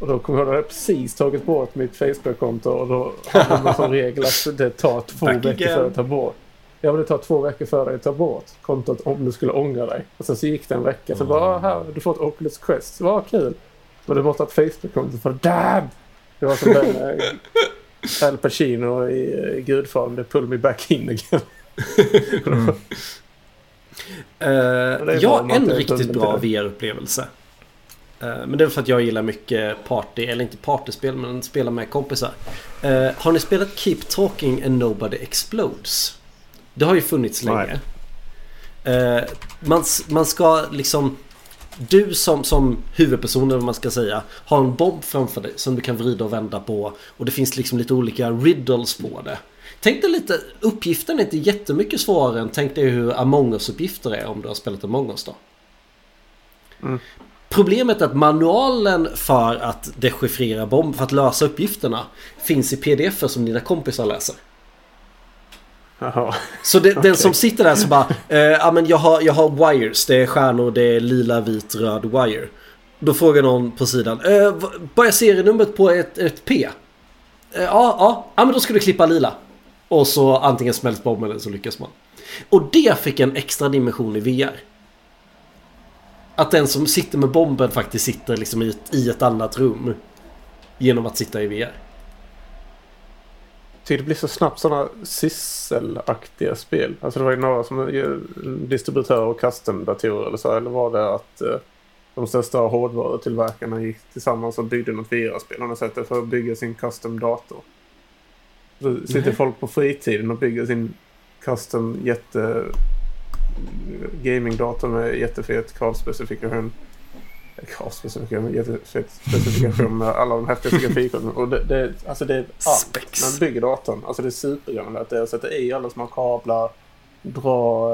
och då kom jag ihåg att jag precis tagit bort mitt Facebook-konto och då hade man som regel att det tar två veckor för att ta bort. Ja, men det tar två veckor för dig att ta bort kontot om du skulle ångra dig. Och sen så gick det en vecka. Så bara, ah, här, du får ett Oculus Quest. Vad kul. Men du måste ha ett Facebook-konto för damn! Det var som den eh, [LAUGHS] Al Pacino i uh, Gudfadern. Det pull me back in again. [LAUGHS] mm. uh, ja, en riktigt bra VR-upplevelse. Uh, men det är för att jag gillar mycket party, eller inte partyspel, men spela med kompisar. Uh, har ni spelat Keep Talking and Nobody Explodes? Det har ju funnits länge. Uh, man, man ska liksom... Du som, som huvudperson, eller vad man ska säga, har en bomb framför dig som du kan vrida och vända på. Och det finns liksom lite olika riddles på det. Tänk dig lite, uppgiften är inte jättemycket svårare än tänk dig hur Among us-uppgifter är om du har spelat Among us då. Mm. Problemet är att manualen för att dechiffrera bomb, för att lösa uppgifterna, finns i pdf som dina kompisar läser. Så det, okay. den som sitter där så bara, eh, ja men jag har, jag har wires, det är stjärnor, det är lila, vit, röd wire. Då frågar någon på sidan, eh, vad är serienumret på ett, ett P? Eh, ja, ja, ja men då ska du klippa lila. Och så antingen smälts bomben eller så lyckas man. Och det fick en extra dimension i VR. Att den som sitter med bomben faktiskt sitter liksom i ett, i ett annat rum. Genom att sitta i VR. Tycker det blir så snabbt sådana sysselaktiga spel. Alltså det var ju några som distributörer och custom-datorer eller så. Eller var det att eh, de största hårdvarutillverkarna gick tillsammans och byggde något VR-spel. Han sättet för att bygga sin custom-dator. Så sitter mm. folk på fritiden och bygger sin custom jätte gamingdator med jättefet kravspecifikation. Kravspecifikation, med alla de häftigaste grafikkorten. [LAUGHS] Och det, det, alltså det är allt. Man bygger datorn. Alltså det är supergammalt. Det är att sätta i alla små kablar, dra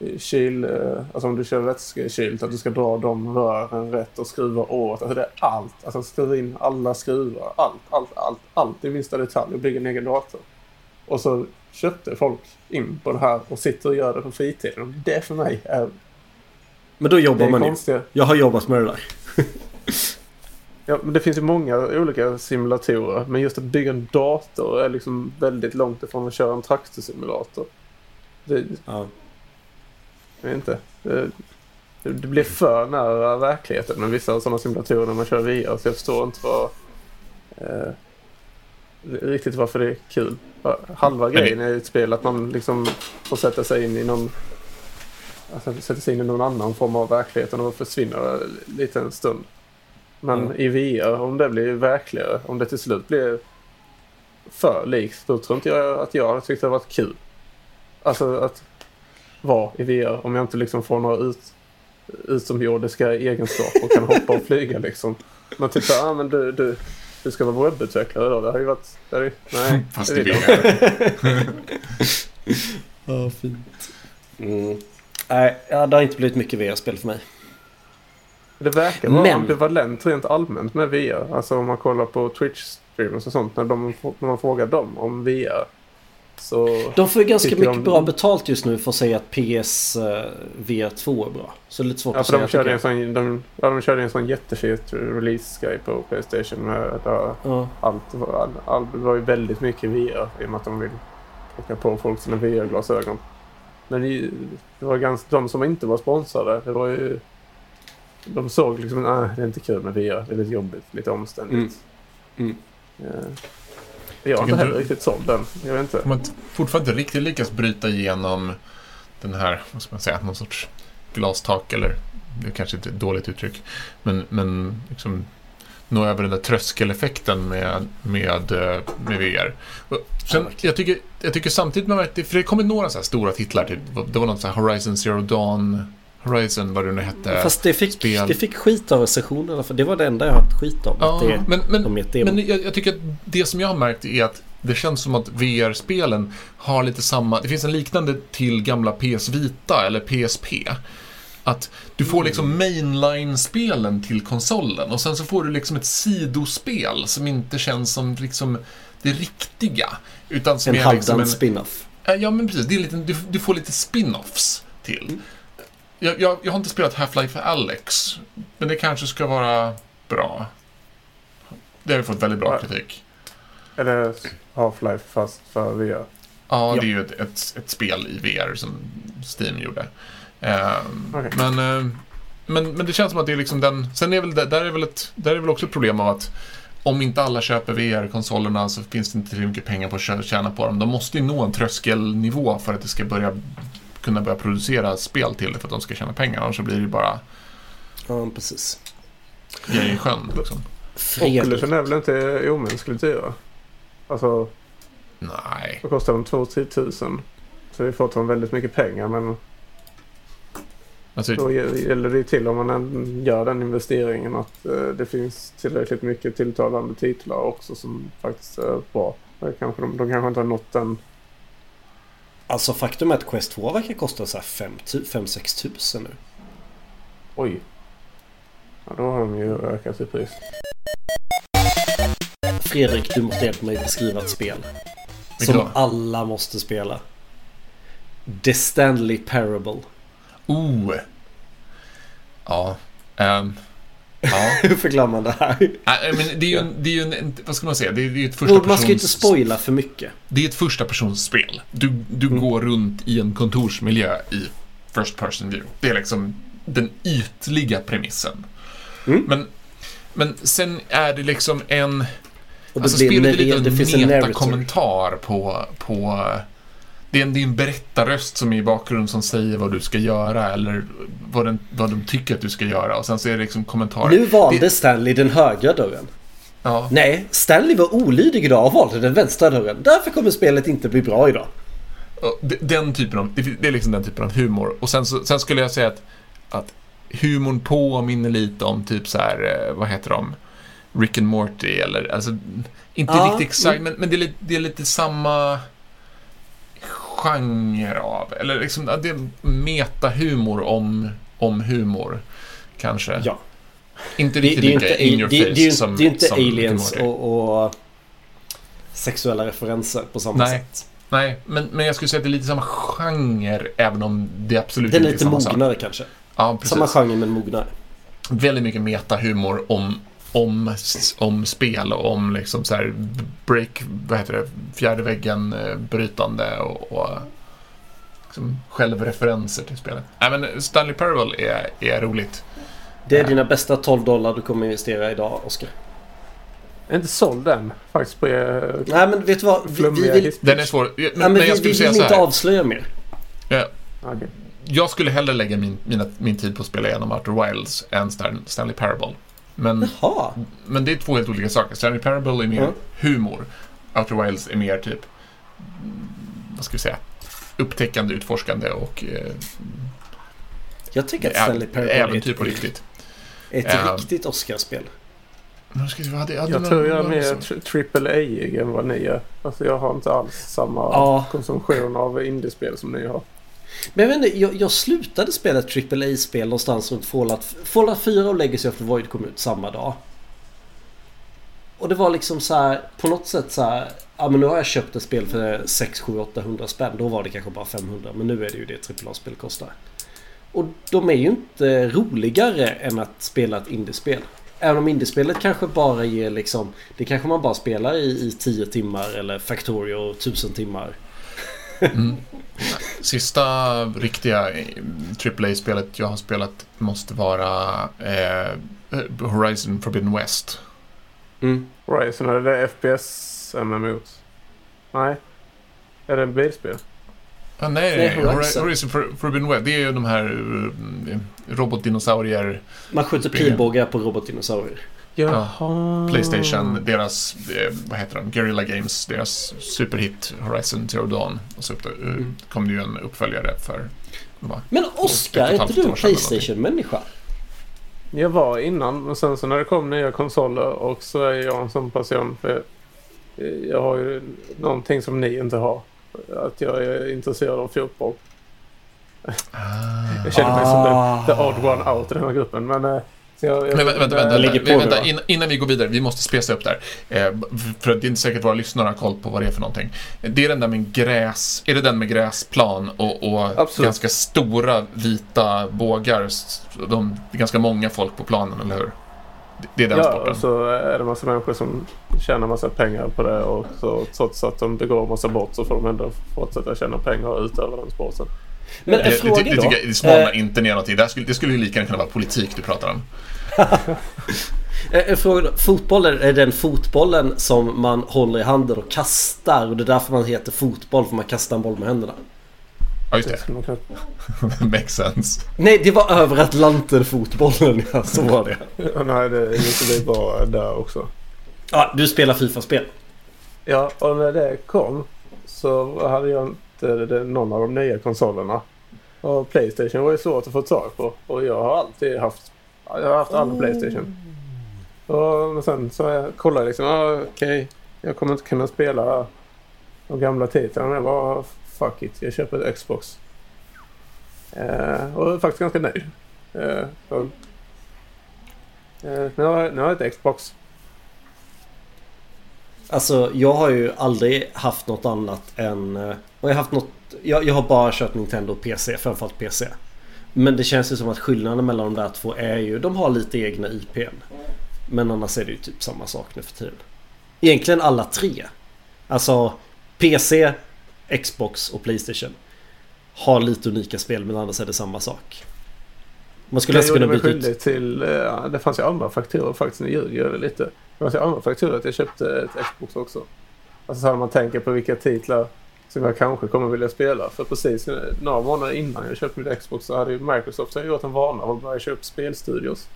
eh, kyl, eh, alltså om du kör vätskekylt, att du ska dra de rören rätt och skruva åt. Alltså det är allt. Alltså skruva in alla skruvar. Allt, allt, allt, allt i minsta detalj och bygga en egen dator. Och så köpte folk in på det här och sitter och gör det på fritiden. Det för mig är Men då jobbar man ju. Jag har jobbat med det där. [LAUGHS] ja, men det finns ju många olika simulatorer. Men just att bygga en dator är liksom väldigt långt ifrån att köra en traktorsimulator. Det, ja. Jag vet inte. Det, det blir för nära verkligheten med vissa sådana simulatorer när man kör VR. Så jag förstår inte vad, eh, riktigt varför det är kul. Halva grejen är ett spel att man liksom får sätta sig in i någon alltså, sätta sig in i någon annan form av verklighet och försvinner lite en stund. Men mm. i VR, om det blir verkligare, om det till slut blir för likt, då tror inte jag att jag hade tyckt det varit kul. Alltså att vara i VR om jag inte liksom får några ut, utomjordiska egenskaper och kan hoppa och flyga liksom. Man typ såhär, ah, men du, du, du ska vara webbutvecklare då. Det har ju varit... Det är, nej, Fast det vill jag [LAUGHS] Ja, fint. Mm. Nej, det har inte blivit mycket VR-spel för mig. Det verkar vara Men... ambivalent rent allmänt med VR. Alltså om man kollar på Twitch-streamers och sånt. När, de, när man frågar dem om VR. Så de får ju ganska mycket de... bra betalt just nu för att säga att PS eh, VR 2 är bra. Så det är lite svårt ja, att säga. De körde, en sån, de, ja, de körde en sån jättefet release-grej på Playstation. Med, där ja. allt, all, all, det var ju väldigt mycket VR i och med att de vill plocka på folk sina VR-glasögon. Men det var ganska, de som inte var sponsrade, det var ju... De såg liksom, nej det är inte kul med VR, det är lite jobbigt, lite omständigt. Mm. Mm. Ja. Jag har inte heller du, riktigt sålt den. Jag vet inte. Man fortfarande inte riktigt lyckats bryta igenom den här, vad ska man säga, någon sorts glastak eller det är kanske inte är ett dåligt uttryck. Men, men liksom nå över den där tröskeleffekten med, med, eh, med VR. Sen, jag, tycker, jag tycker samtidigt med att för det kommer några så stora titlar, typ, det var något så Horizon Zero Dawn, Horizon vad det nu hette. Fast det fick, spel. det fick skit av recensionerna, för det var det enda jag haft skit av. Ja, det, men men, de men jag, jag, tycker att det som jag har märkt är att det känns som att VR-spelen har lite samma, det finns en liknande till gamla PS Vita eller PSP att du får liksom mainline-spelen till konsolen och sen så får du liksom ett sidospel som inte känns som liksom det riktiga. Utan som en är liksom en spin-off. Ja, men precis. Det är lite, du, du får lite spin-offs till. Mm. Jag, jag, jag, har inte spelat Half-Life Alex, men det kanske ska vara bra. Det har ju fått väldigt bra ja. kritik. Eller Half-Life fast för VR? Ja, ja, det är ju ett, ett, ett, spel i VR som Steam gjorde. Eh, okay. men, eh, men, men det känns som att det är liksom den... Sen är väl där är väl, ett, där är väl också ett problem av att om inte alla köper VR-konsolerna så finns det inte tillräckligt mycket pengar på att tjäna på dem. De måste ju nå en tröskelnivå för att det ska börja kunna börja producera spel till det för att de ska tjäna pengar. Annars så blir det ju bara... Ja, precis. Grejer i sjön liksom. Oculusen är väl inte omänskligt dyra? Alltså... Nej. Då kostar de 2-10 tusen. Så vi får ta väldigt mycket pengar men Alltså, Då gäller det till om man gör den investeringen att eh, det finns tillräckligt mycket tilltalande titlar också som faktiskt är bra. Kanske de, de kanske inte har nått den. Alltså faktum är att Quest 2 verkar kosta så 5-6 tusen nu. Oj. Ja, då har de ju ökat i pris. Fredrik, du måste hjälpa mig beskriva ett spel. Som alla måste spela. The Stanley Parable. Oh! Ja. Um, ja. [LAUGHS] Hur förklarar man det här? Äh, men det är ju, en, det är ju en, vad ska man säga, det är ju ett första Man ska ju inte spoila för mycket. Det är ett första personsspel. Du, du mm. går runt i en kontorsmiljö i First Person View. Det är liksom den ytliga premissen. Mm. Men, men sen är det liksom en... alltså spelet är lite en metakommentar på, på det är, en, det är en berättarröst som är i bakgrunden som säger vad du ska göra eller vad, den, vad de tycker att du ska göra och sen så är det liksom kommentarer. Nu valde det... Stanley den högra dörren. Ja. Nej, Stanley var olydig idag och valde den vänstra dörren. Därför kommer spelet inte bli bra idag. Den typen av, det är liksom den typen av humor. Och sen, sen skulle jag säga att, att humorn påminner lite om typ så här, eh, vad heter de? Rick and Morty eller, alltså, inte ja, riktigt exakt, mm. men, men det, är det är lite samma genre av, eller liksom, det är metahumor om, om humor, kanske. Ja. Inte riktigt det, det lika in your face det, som Det är inte som aliens och, och, sexuella referenser på samma Nej. sätt. Nej, men, men jag skulle säga att det är lite samma genre, även om det absolut Den inte är lite samma sak. mognare kanske. Ja, precis. Samma genre men mognare. Väldigt mycket metahumor om, om, om spel och om liksom så här break, vad heter det, fjärde väggen eh, brytande och, och liksom självreferenser till spelet. Nej, men Stanley Parable är, är roligt. Det är dina bästa 12 dollar du kommer investera idag, Oskar. Jag är inte såld än faktiskt på er Nej men vet du vad? Vi, vi vill, Den är svår. Men, nej, men men vi, jag vi vill inte avslöja mer. Ja, Okej. jag skulle hellre lägga min, mina, min tid på att spela igenom Outer Wilds än Stan- Stanley Parable. Men, Jaha. men det är två helt olika saker. Stanley Parable är mer Mm. humor. Outer Wilds är mer typ, vad ska vi säga, upptäckande, utforskande och eh, Jag tycker att Stanley Parable är äventyr på ett, riktigt. ett Ja. riktigt Oscarspel. Men ska vi, vad hade, hade Jag någon- tror jag är mer triple A-ig än vad ni är. Alltså jag har inte alls samma Ja. konsumtion av indiespel som ni har. Men jag vet inte, jag, jag slutade spela ett AAA-spel någonstans runt Fallout. Fallout 4 och Legacy of the Void kom ut samma dag. Och det var liksom så här, på något sätt så här. Ja men nu har jag köpt ett spel för 6, 7, 800 spänn. Då var det kanske bara 500. Men nu är det ju det AAA-spel kostar. Och de är ju inte roligare än att spela ett indiespel. Även om indiespelet kanske bara ger liksom... Det kanske man bara spelar i, i 10 timmar eller Factorio 1000 timmar. Mm. Sista riktiga eh, AAA-spelet jag har spelat måste vara eh, Horizon Forbidden West. Mm. Horizon, är det FPS MMO? Nej. Är det en bilspel? Ah, nej, Nej, Horizon. Horizon, Horizon For- Forbidden West, det är ju de här eh, robotdinosaurier, Man skjuter pilbågar på robotdinosaurier. Jaha. Playstation, deras, eh, vad heter de, Guerrilla Games, deras superhit Horizon Zero Dawn. Och så upp, eh, Mm. kom det ju en uppföljare för, vad, Men Oscar, är inte du en Playstation-människa? Jag var innan, men sen så när det kom nya konsoler och så är jag en sån person. För jag har ju någonting som ni inte har. Att jag är intresserad av fotboll. ah. Jag känner mig som Ah. the, the odd one out i den här gruppen. Men, eh, jag, jag, Men vänta, vänta, vänta, vänta, innan, innan vi går vidare, vi måste spesa upp där. Eh, för det är inte säkert våra lyssnare har koll på vad det är för någonting. Det är den där med gräs, är det den med gräsplan och, och ganska stora vita bågar? De, det är ganska många folk på planen, eller hur? Det- är den Ja, sporten. och så är det massa människor som tjänar massa pengar på det och så, trots att de begår massa brott så får de ändå fortsätta tjäna pengar och utöva den sporten. Men en det, det, fråga det, då. tycker jag, det smalnar Eh, inte ner någonting. Det, här skulle, det skulle ju lika gärna kunna vara politik du pratar om. [LAUGHS] Eh, En fråga då. Fotbollen, är den fotbollen som man håller i handen och kastar? Och det är därför man heter fotboll, för man kastar en boll med händerna. Ja, just Det. [LAUGHS] Makes sense. Nej, det var över Atlanten-fotbollen. Ja, så var det. Ja, Nej, det det bra där också. Ja, du spelar Fifa-spel. Ja, och när det kom så hade jag inte Eh, någon av de nya konsolerna. Och Playstation var ju svårt att få tag på. Och jag har alltid haft, jag har haft alla Playstation. Och men sen så jag kollade liksom, ah, okej, jag kommer inte kunna spela de gamla titlarna. Men jag bara, fuck it, jag köper ett Xbox. Eh, och jag är faktiskt ganska nöjd. Eh, så, eh, nu, har, jag- nu har jag ett Xbox. Alltså, jag har ju aldrig haft något annat än... eh, Och jag har haft något... Jag, jag har bara kört Nintendo PC, framförallt PC. Men det känns ju som att skillnaden mellan de där två är ju... De har lite egna IPn. Men annars är det ju typ samma sak nu för tiden. Egentligen alla tre. Alltså PC, Xbox och Playstation. Har lite unika spel men annars är det samma sak. Man skulle Jag nästan kunna byta ut... till, eh, det fanns ju andra faktorer faktiskt, nu ljuger jag lite. Fanns ju andra faktorer att jag köpte ett Xbox också. Alltså så här, man tänker på vilka titlar som jag kanske kommer vilja spela. För precis några månader innan jag köpte mitt Xbox så hade ju Microsoft så gjort en vana av att börja köpa spelstudios.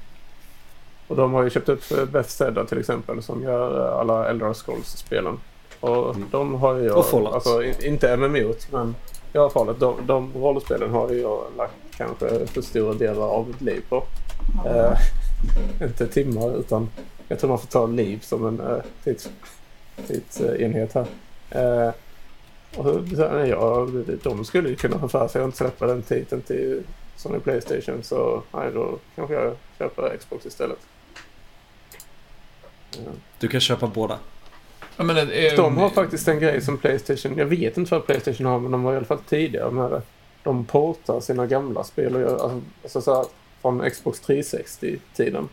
Och de har ju köpt upp eh, Bethesda till exempel som gör eh, alla Elder Scrolls-spelen. Och Mm. de har ju jag, Och Fallout. alltså in- inte MMO men i alla fall de, de rollspelen har ju jag lagt kanske för stora delar av mitt liv på. Eh, [LAUGHS] inte timmar utan jag tror man får ta liv som en eh, tids, tidsenhet här. Eh, och så, så, nej, ja, de skulle ju kunna ha för sig att inte släppa den titeln till Sony Playstation så nej, då kanske jag köper Xbox istället. Eh, Du kan köpa båda. Ja, men, eh, de har faktiskt en grej som Playstation, jag vet inte vad Playstation har, men de var i alla fall tidigare med det. De portar sina gamla spel och gör, alltså, alltså så här, från Xbox 360-tiden.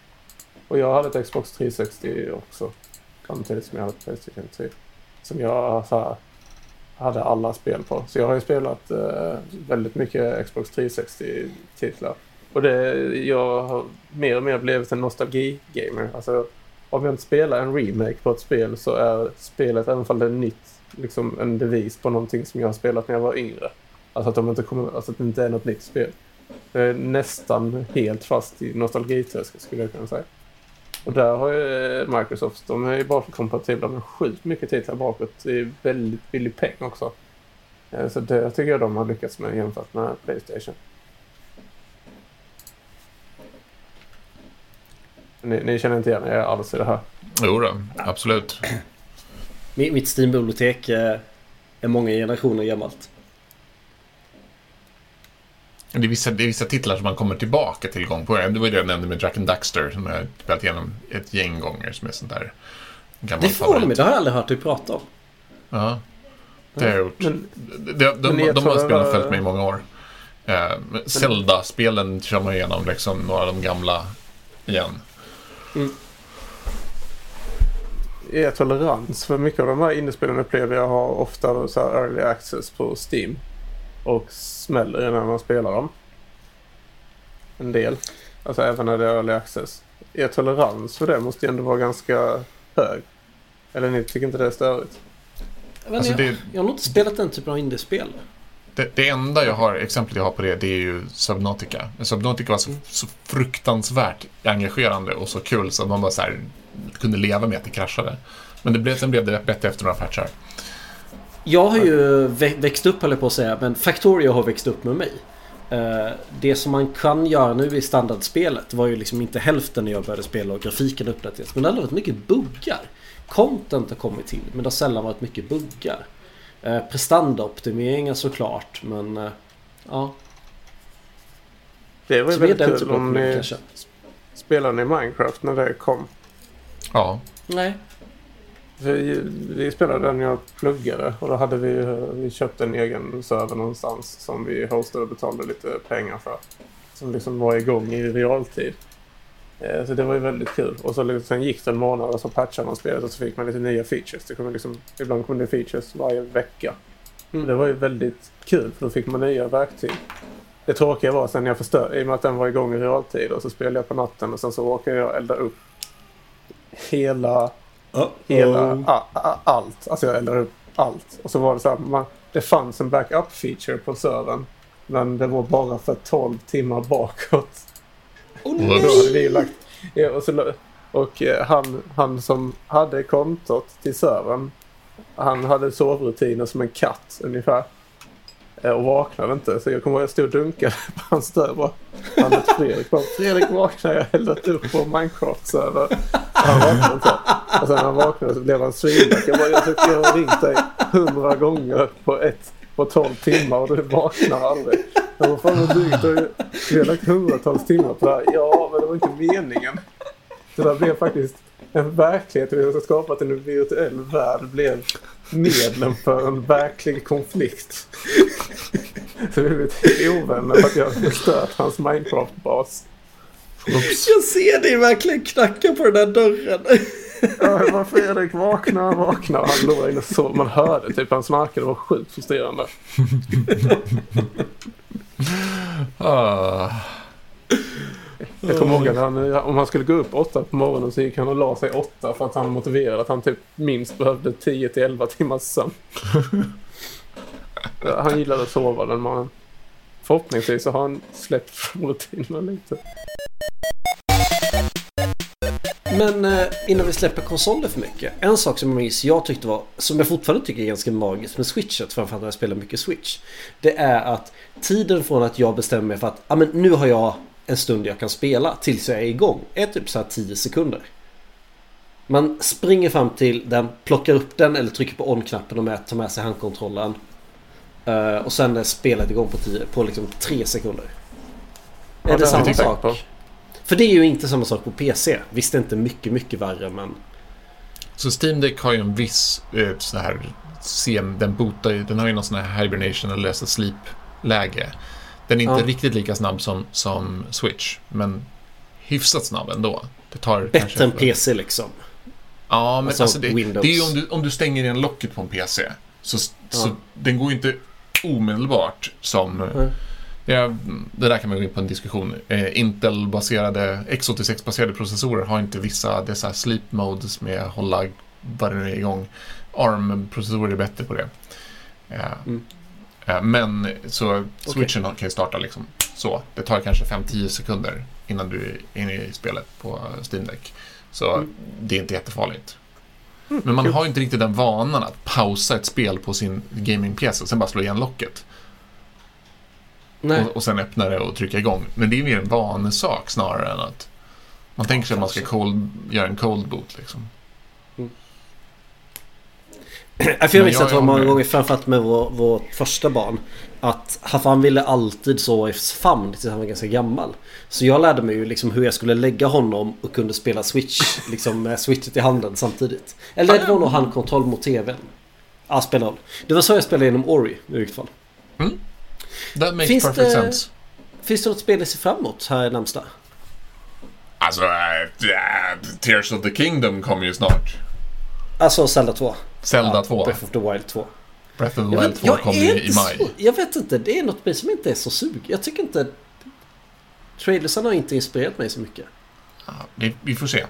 Och jag hade ett Xbox 360 också. Samtidigt som jag hade ett Playstation 3. Som jag så här, hade alla spel på. Så jag har ju spelat eh, väldigt mycket Xbox 360-titlar. Och det, jag har mer och mer blivit en nostalgi-gamer. Alltså, om jag inte spelar en remake på ett spel så är spelet, även om det är nytt, liksom en devis på någonting som jag har spelat när jag var yngre. Alltså att, de inte kommer, alltså att det inte är något nytt spel. Jag är nästan helt fast i nostalgitröskeln skulle jag kunna säga. Och där har ju Microsoft, de är ju bara kompatibla med sjukt mycket titlar bakåt i väldigt billig peng också. Eh, så det tycker jag de har lyckats med jämfört med Playstation. Ni, ni känner inte igen er alls i det här? Jo då, absolut. [CLEARS THROAT] Mitt Steam-bibliotek är många generationer gammalt. Det är, vissa, det är vissa titlar som man kommer tillbaka till gång på. Det var det jag nämnde med Drack and Daxter som jag spelat igenom ett gäng gånger som är sånt där gammalt Det förvånar mig, det har jag aldrig hört dig prata om. Ja, det har jag gjort. Men, de, de, de, de har spelat följt mig i många år. Eh, Zelda-spelen kör man igenom, liksom några av de gamla igen. Mm. Er tolerans för mycket av de här indiespelen upplever jag har ofta så early access på Steam. Och smäller när man spelar dem. En del. Alltså även när det är early access. Er tolerans för det måste ju ändå vara ganska hög. Eller ni tycker inte det är störigt? Jag, alltså det... jag har nog inte spelat den typen av indiespel. Det, det, enda jag har, exemplet jag har på det, det är ju Subnautica. Subnautica var så, så fruktansvärt engagerande och så kul så att man bara så här, kunde leva med att det kraschade. Men det blev, sen blev det bättre efter några patchar. Jag har ju växt upp, höll jag på att säga, men Factorio har växt upp med mig. Eh, det som man kan göra nu i standardspelet var ju liksom inte hälften när jag började spela och grafiken uppdaterades. Men det har varit mycket buggar. Content har kommit till men det har sällan varit mycket buggar. Eh, prestandaoptimeringar såklart men eh, ja. Det var ju väldigt kul om ni spelade ni Minecraft när det kom. Ja. Nej. Vi, vi spelade den jag pluggade och då hade vi, vi köpt en egen server någonstans som vi hostade och betalade lite pengar för. Som liksom var igång i realtid. Eh, så det var ju väldigt kul. Och så liksom, sen gick det en månad och så patchade man spelet och så fick man lite nya features. Det kom liksom, ibland kom det features varje vecka. Mm. Det var ju väldigt kul för då fick man nya verktyg. Det tråkiga var sen jag förstörde, i och med att den var igång i realtid och så spelade jag på natten och sen så råkade jag elda upp hela Uh -oh. Hela, a, a, allt. Alltså jag eldade upp allt. Och så var det så här, man, det fanns en backup feature på servern. Men det var bara för 12 timmar bakåt. Oh, nej. Och då hade vi lagt... Ja, och så, och eh, han, han som hade kontot till servern. Han hade sovrutiner som en katt ungefär. Eh, och vaknade inte. Så jag kommer ihåg att jag stod och dunkade [LAUGHS] på hans dörr. Han hette Fredrik. Bara, Fredrik vaknar jag eldat upp på Minecraft-server. Han vaknade inte. Och sen när han vaknade så blev han svinlack. Jag bara, jag tycker jag har ringt dig hundra gånger på ett på tolv timmar och du vaknar aldrig. Jag bara, fan vad drygt. Vi har lagt hundratals timmar på det här. Ja, men det var inte meningen. Det där blev faktiskt en verklighet. Vi har skapat en virtuell värld. blev medlen för en verklig konflikt. Så vi blev ovänner för att jag förstört hans Minecraft-bas. Jag ser dig verkligen knacka på den där dörren. Ja, var Fredrik vakna, vakna. Han låg inne så man hörde typ han snarkade. Det var sjukt frustrerande. ah. Jag kommer ihåg att han, om han skulle gå upp åtta på morgonen så gick han och la sig åtta för att han motiverade att han typ minst behövde 10 till 11 timmars sömn. han gillade att sova den mannen. Förhoppningsvis så har han släppt rutinerna lite. Men eh, innan vi släpper konsoler för mycket. En sak som jag minns jag tyckte var, som jag fortfarande tycker är ganska magiskt med switchet, framförallt när jag spelar mycket switch. Det är att tiden från att jag bestämmer mig för att ah, men nu har jag en stund jag kan spela tills jag är igång är typ så här 10 sekunder. Man springer fram till den, plockar upp den eller trycker på on-knappen och tar med sig handkontrollen. Uh, och sen är spelet igång på, tio, på liksom 3 sekunder. Är det samma sak? För det är ju inte samma sak på PC. Visst det är inte mycket, mycket värre men... så Steam Deck har ju en viss eh, så här den botar den har ju någon sån här hibernation eller sleep-läge. Den är inte ja. riktigt lika snabb som, som Switch, men hyfsat snabb ändå. Det tar Bättre än PC liksom. Ja, men alltså, alltså det, det, är ju om du, om du stänger igen locket på en PC. Så, ja. så den går inte omedelbart som... Mm. Ja, det där kan man gå in på en diskussion. Eh, Intel-baserade, x86-baserade processorer har inte vissa dessa sleep modes med att hålla vad det nu är igång. ARM-processorer är bättre på det. Eh, mm. eh, men så switchen okay. kan ju starta liksom så. Det tar kanske 5-10 sekunder innan du är inne i spelet på Steam Deck. Så mm. det är inte jättefarligt. Mm, Men man cool. har ju inte riktigt den vanan att pausa ett spel på sin gaming-PC och sen bara slå igen locket. Och, och, sen öppna det och trycka igång. Men det är mer en vanesak snarare än att man tänker sig att man ska cold, göra en cold boot. Liksom. Mm. [CLEARS THROAT] Jag minns att det många gånger, framförallt med vår, vårt första barn. Att han ville alltid sova i famn tills han var ganska gammal. Så jag lärde mig ju liksom hur jag skulle lägga honom och kunde spela Switch. [LAUGHS] Liksom med switchet i handen samtidigt. Eller det var nog handkontroll mot TVn. Ja, spelar roll. Det var så jag spelade genom Ori i vilket fall. Mm. That makes finns perfect det, sense. Finns det något spel att se fram emot här i närmsta? Alltså, äh, Tears of the Kingdom kommer ju snart. Alltså Zelda 2. Zelda ja, 2. Breath of the Wild 2. Breath of the Wild 2 kommer ju i maj. Så, jag vet inte, det är något mig som inte är så sug. Jag tycker inte... Trailersen har inte inspirerat mig så mycket. Ja, vi, vi får se.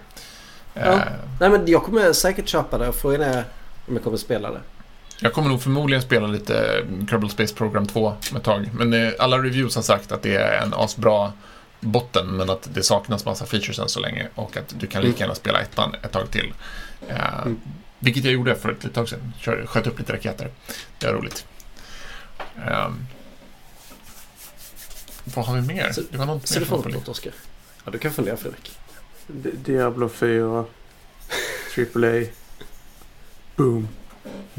Ja. Uh, Nej men jag kommer säkert köpa det. Frågan är om jag kommer spela det. Jag kommer nog förmodligen spela lite Kerbal Space Program 2 om ett tag. Men eh, alla reviews har sagt att det är en asbra botten men att det saknas massa features än så länge och att du kan lika mm. gärna spela ettan ett tag till. Uh, mm. Vilket jag gjorde för ett litet tag sedan. Kör, sköt upp lite raketer. Det är roligt. Um, vad har vi mer? Så, det var något så mer. Du får Oskar? Ja, du kan fundera Fredrik. Diablo 4. [LAUGHS] AAA. Boom.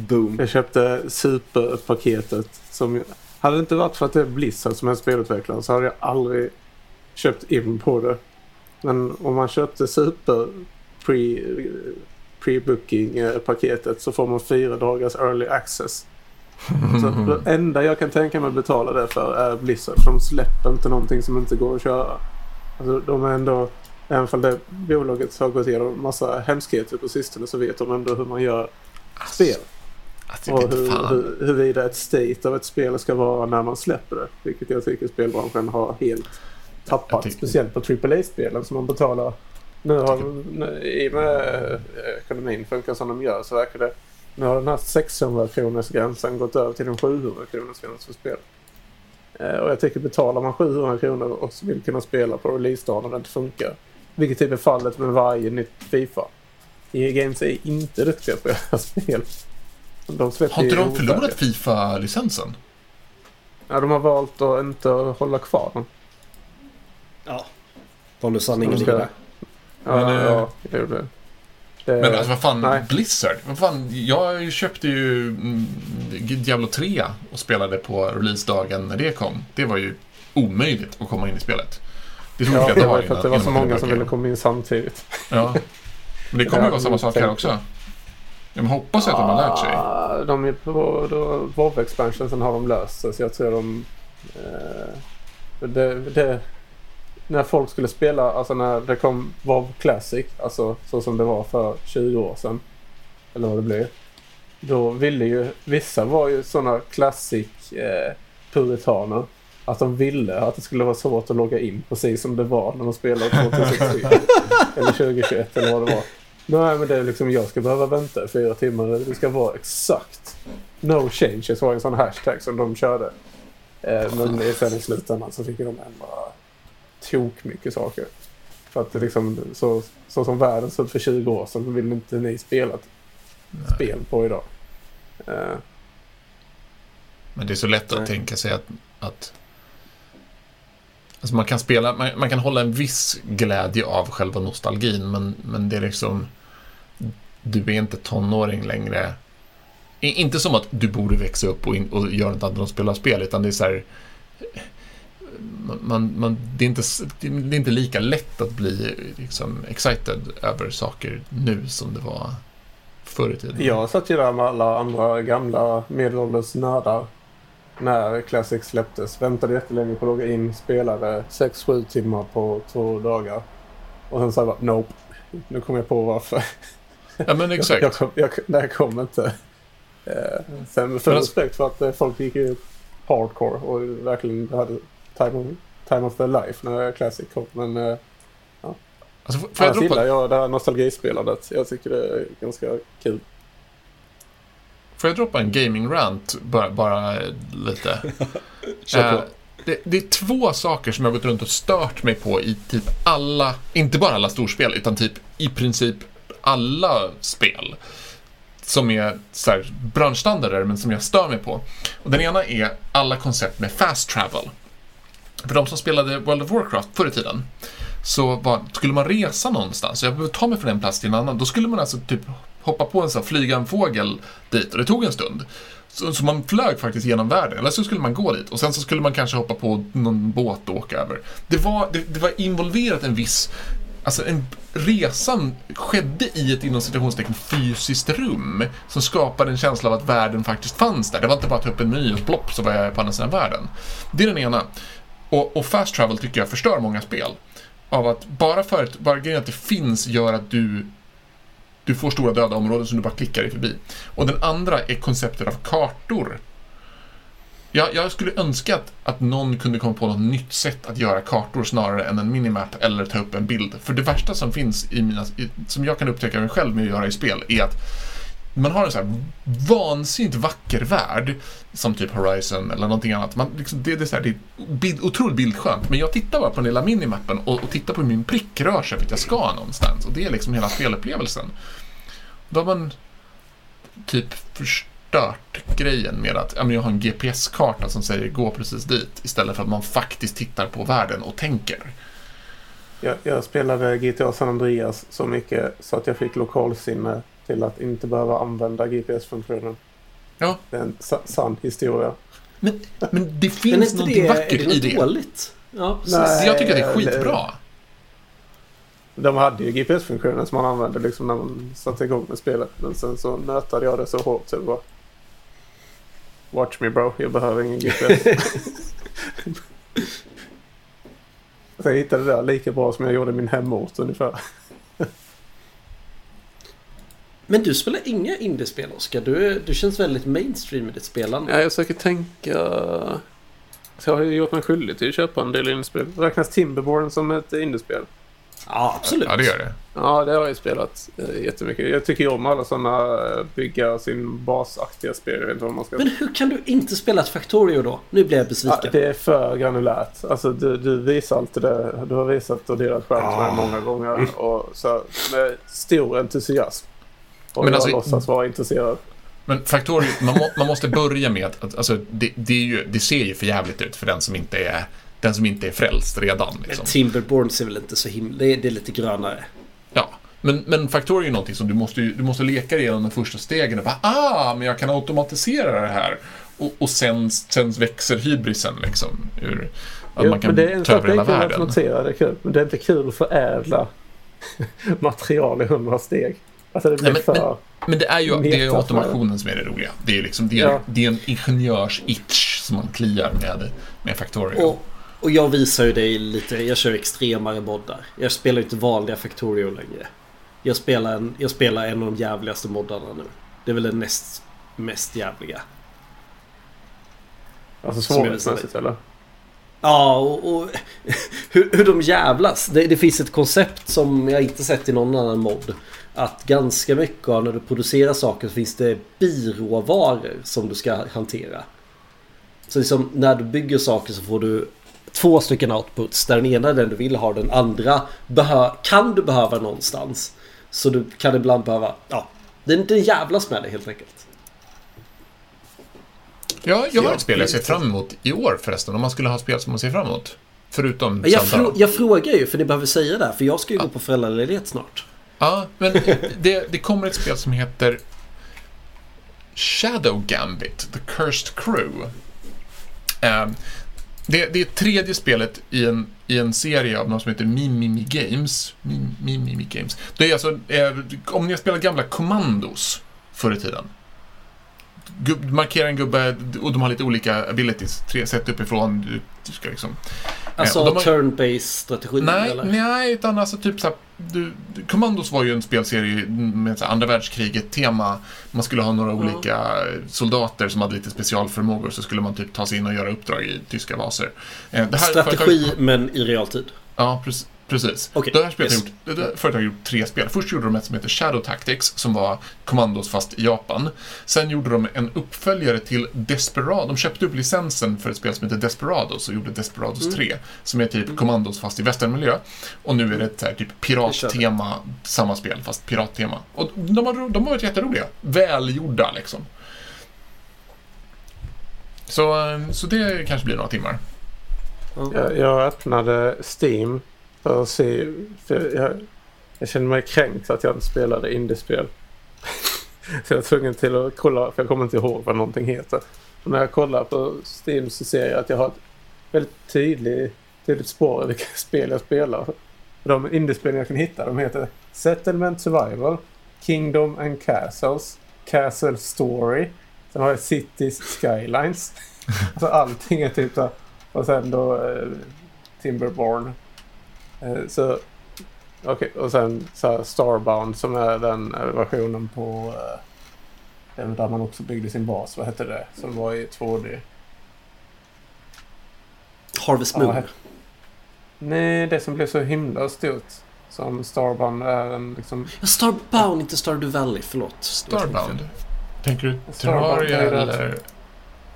Boom. Jag köpte superpaketet. Som, hade det inte varit för att det är Blizzard som är spelutvecklare så hade jag aldrig köpt in på det. Men om man köpte super pre pre-booking-paketet så får man fyra dagars early access. Så [LAUGHS] det enda jag kan tänka mig att betala det för är Blizzard. För de släpper inte någonting som inte går att köra. Alltså, de är ändå, även om det bolaget har gått igenom massa hemskheter på sistone så vet de ändå hur man gör spel. Alltså, och hur, hur, huruvida ett state av ett spel ska vara när man släpper det. Vilket jag tycker spelbranschen har helt tappat. Speciellt på AAA-spelen som man betalar nu har i och med eh, ekonomin funkar som de gör så verkar det nu har den här 600 kronors gränsen gått över till en 700 kronors gräns för spel. Eh, och jag tycker betalar man 700 kronor och vill kunna spela på releasedagen och det inte funkar. Vilket typ är fallet med varje nytt Fifa. EA Games är inte duktiga på att göra spel. De har inte de förlorat Fifa-licensen? Ja, de har valt att inte hålla kvar den. Ja. Var nu sanningen ligger där. Ja, men, ja, det gjorde det. Men alltså vad fan, nej. Blizzard? Vad fan, jag köpte ju mm, Diablo 3 och spelade på releasedagen när det kom. Det var ju omöjligt att komma in i spelet. Det tog ja, flera dagar för att det var så många som ville komma in samtidigt. Ja. Men det kommer ju vara samma sak här också. Jag hoppas att de har lärt sig. De är på WoW expansion har de löst. Så jag tror de... Eh, det, det, när folk skulle spela, alltså när det kom WoW Classic, alltså så som det var för 20 år sedan. Eller vad det blev. Då ville ju, vissa var ju sådana classic eh, puritaner. Att de ville att det skulle vara svårt att logga in precis som det var när de spelade 2007. [LAUGHS] eller 2021 eller vad det var. Nej men det är liksom, jag ska behöva vänta fyra timmar. Det ska vara exakt. No changes var en sån hashtag som de körde. Eh, men sen i slutändan så fick de ändra tok mycket saker. För att liksom, så, så som världen såg för 20 år sedan vill inte ni spela ett spel på idag. Uh, Men det är så lätt nej. att tänka sig att, att alltså man kan spela, man, man, kan hålla en viss glädje av själva nostalgin, men, men det är liksom, du är inte tonåring längre. Inte som att du borde växa upp och, in, och göra något annat än att spela spel, utan det är så här, man, man, det, är inte, det är inte lika lätt att bli liksom, excited över saker nu som det var förr i tiden. Jag satt ju där med alla andra gamla medelålders nördar när Classic släpptes. Väntade jättelänge på att logga in, spelade 6-7 timmar på två dagar. Och sen sa jag bara nope. Nu kom jag på varför. Ja men exakt. jag, jag, jag, det här kom inte. Eh, sen för alltså, respekt för att eh, folk gick ut hardcore och verkligen hade time of, time of their life när Classic kom. Men eh, ja. Alltså, får jag gillar jag det här nostalgispelardet. Jag tycker det är ganska kul. Får jag droppa en gaming-rant bara, bara lite? [LAUGHS] eh, det, det, är två saker som jag har gått runt och stört mig på i typ alla, inte bara alla storspel, utan typ i princip alla spel. Som är så här, branschstandarder, men som jag stör mig på. Och den ena är alla koncept med fast travel. För de som spelade World of Warcraft förr i tiden, så var, skulle man resa någonstans, jag behöver ta mig från en plats till en annan, då skulle man alltså typ hoppa på en sån flyga en fågel dit och det tog en stund. Så, så, man flög faktiskt genom världen, eller så skulle man gå dit och sen så skulle man kanske hoppa på någon båt och åka över. Det var, det, det var involverat en viss Alltså en, resan skedde i ett inom citationstecken fysiskt rum som skapade en känsla av att världen faktiskt fanns där. Det var inte bara att ta upp en meny och plopp så var jag på andra sidan världen. Det är den ena. Och, och fast travel tycker jag förstör många spel. Av att bara för att, bara grejen att det finns gör att du du får stora döda områden som du bara klickar dig förbi. Och den andra är konceptet av kartor. Jag, jag skulle önska att, att någon kunde komma på något nytt sätt att göra kartor snarare än en minimap eller ta upp en bild. För det värsta som finns i mina, i, som jag kan upptäcka mig själv med att göra i spel, är att man har en så här vansinnigt vacker värld, som typ Horizon eller någonting annat. Man, liksom, det, det, är så här, det är bild, otroligt bildskönt, men jag tittar bara på den lilla minimappen och, och tittar på hur min prick rör sig för att jag ska någonstans. Och det är liksom hela spelupplevelsen. Då har man typ förstört grejen med att ja, men jag har en GPS-karta som säger gå precis dit istället för att man faktiskt tittar på världen och tänker. Jag, jag spelade GTA San Andreas så mycket så att jag fick lokalsinne till att inte behöva använda GPS-funktionen. Ja. Det är en sann historia. Men, men det [LAUGHS] finns men någonting det, vackert i det. dåligt? Ja, Nej, jag tycker att det är skitbra. De hade ju GPS-funktionen som man använde liksom när man satte igång med spelet. Men sen så nötade jag det så hårt så det var... Watch me bro, jag behöver ingen [LAUGHS] GPS. så jag hittade det där lika bra som jag gjorde min hemort ungefär. Men du spelar inga indiespel Oskar. Du, du känns väldigt mainstream i ditt spelande. Ja, jag försöker tänka... Så jag har ju gjort mig skyldig till att köpa en del indiespel. Räknas Timberborn som ett indiespel? Ja, absolut. Ja, det gör det. Ja, det har jag spelat eh, jättemycket. Jag tycker ju om alla sådana eh, bygga sin basaktiga spel. Jag vet inte vad man ska... Men hur kan du inte spela ett Factorio då? Nu blir jag besviken. Ja, det är för granulärt. Alltså, du, du visar alltid det. Du har visat och delat skärm ah. många gånger. Och så med stor entusiasm. Och men jag alltså, låtsas vara intresserad. Men Factorio, man, må, man måste börja med att, alltså, det, det, ju, det ser ju för jävligt ut för den som inte är den som inte är frälst redan. Liksom. Men Timberborn ser väl inte så himla... Det är, det är lite grönare. Ja, men, men Factorio är ju någonting som du måste, du måste leka igenom de första stegen. Och bara, ah, men jag kan automatisera det här. Och, och sen, sen växer hybrisen liksom. Ur, att jo, man kan ta över hela världen. Det är kul, men det är inte kul att förädla [LAUGHS] material i hundra steg. Alltså det blir Nej, men, för... Men, men det är ju det är automationen som är det roliga. Det är, liksom, det är, ja. det är en ingenjörs-itch som man kliar med, med Factorio. Och, och jag visar ju dig lite, jag kör extremare moddar. Jag spelar ju inte vanliga Factorio längre. Jag spelar, en, jag spelar en av de jävligaste moddarna nu. Det är väl den näst mest jävliga. Alltså svårighetsmässigt eller? Ja, och, och [LAUGHS] hur, hur de jävlas. Det, det, finns ett koncept som jag inte sett i någon annan mod. Att ganska mycket av när du producerar saker så finns det biråvaror som du ska hantera. Så liksom när du bygger saker så får du två stycken outputs. Där den ena är den du vill ha, den andra kan du behöva någonstans. Så du kan ibland behöva, ja, det är inte jävlas med det helt enkelt. Ja, jag har ett spel jag ser fram emot i år förresten. Om man skulle ha spel som man ser fram emot. Förutom jag, frå jag frågar ju, för ni behöver säga det. För jag ska ju ja. gå på föräldraledighet snart. Ja, men det, det kommer ett spel som heter Shadow Gambit, The Cursed Crew. Um, det, det är tredje spelet i en, i en serie av något som heter Mimimi Games. Mimimi Games. Det är alltså, eh, om ni har spelat gamla Commandos förr i tiden. Gubb, markera en gubbe och de har lite olika abilities. Tre sätt uppifrån. Du, du ska liksom... Alltså har... turn-based strategi? Nej, eller? nej, utan alltså typ såhär... Du, Commandos var ju en spelserie med så andra världskriget-tema. Man skulle ha några mm. olika soldater som hade lite specialförmågor. Så skulle man typ ta sig in och göra uppdrag i tyska baser. Strategi, företag... men i realtid? Ja, precis. Precis. Okay. Det här spelet yes. gjort, det företaget har gjort tre spel. Först gjorde de ett som heter Shadow Tactics, som var kommandos fast i Japan. Sen gjorde de en uppföljare till Desperado. De köpte upp licensen för ett spel som heter Desperados och gjorde Desperados mm. 3, som är typ kommandos fast i västernmiljö. Och nu är det ett här, typ pirattema, samma spel fast pirattema. Och de har, de har varit jätteroliga. Välgjorda liksom. Så, så det kanske blir några timmar. Jag, jag öppnade Steam för att se. För jag, jag kände mig kränkt att jag inte spelade indiespel. [LAUGHS] så jag var tvungen till att kolla, för jag kommer inte ihåg vad någonting heter. Och när jag kollar på Steam så ser jag att jag har ett väldigt tydligt, tydligt spår i vilka [LAUGHS] spel jag spelar. De indiespel jag kan hitta de heter Settlement Survival, Kingdom and Castles, Castle Story, sen har jag Cities Skylines. [LAUGHS] alltså allting är typ så. Och sen då eh, Timberborn så okej, okay. och sen så Starbound som är den eh, versionen på eh, den där man också byggde sin bas. Vad hette det? Som var i 2D. Harvest Moon? Ja, nej, det som blev så himla stort. Som Starbound är en liksom... Ja, Starbound, inte Stardew Valley, förlåt. Starbound? Tänker du Terraria eller?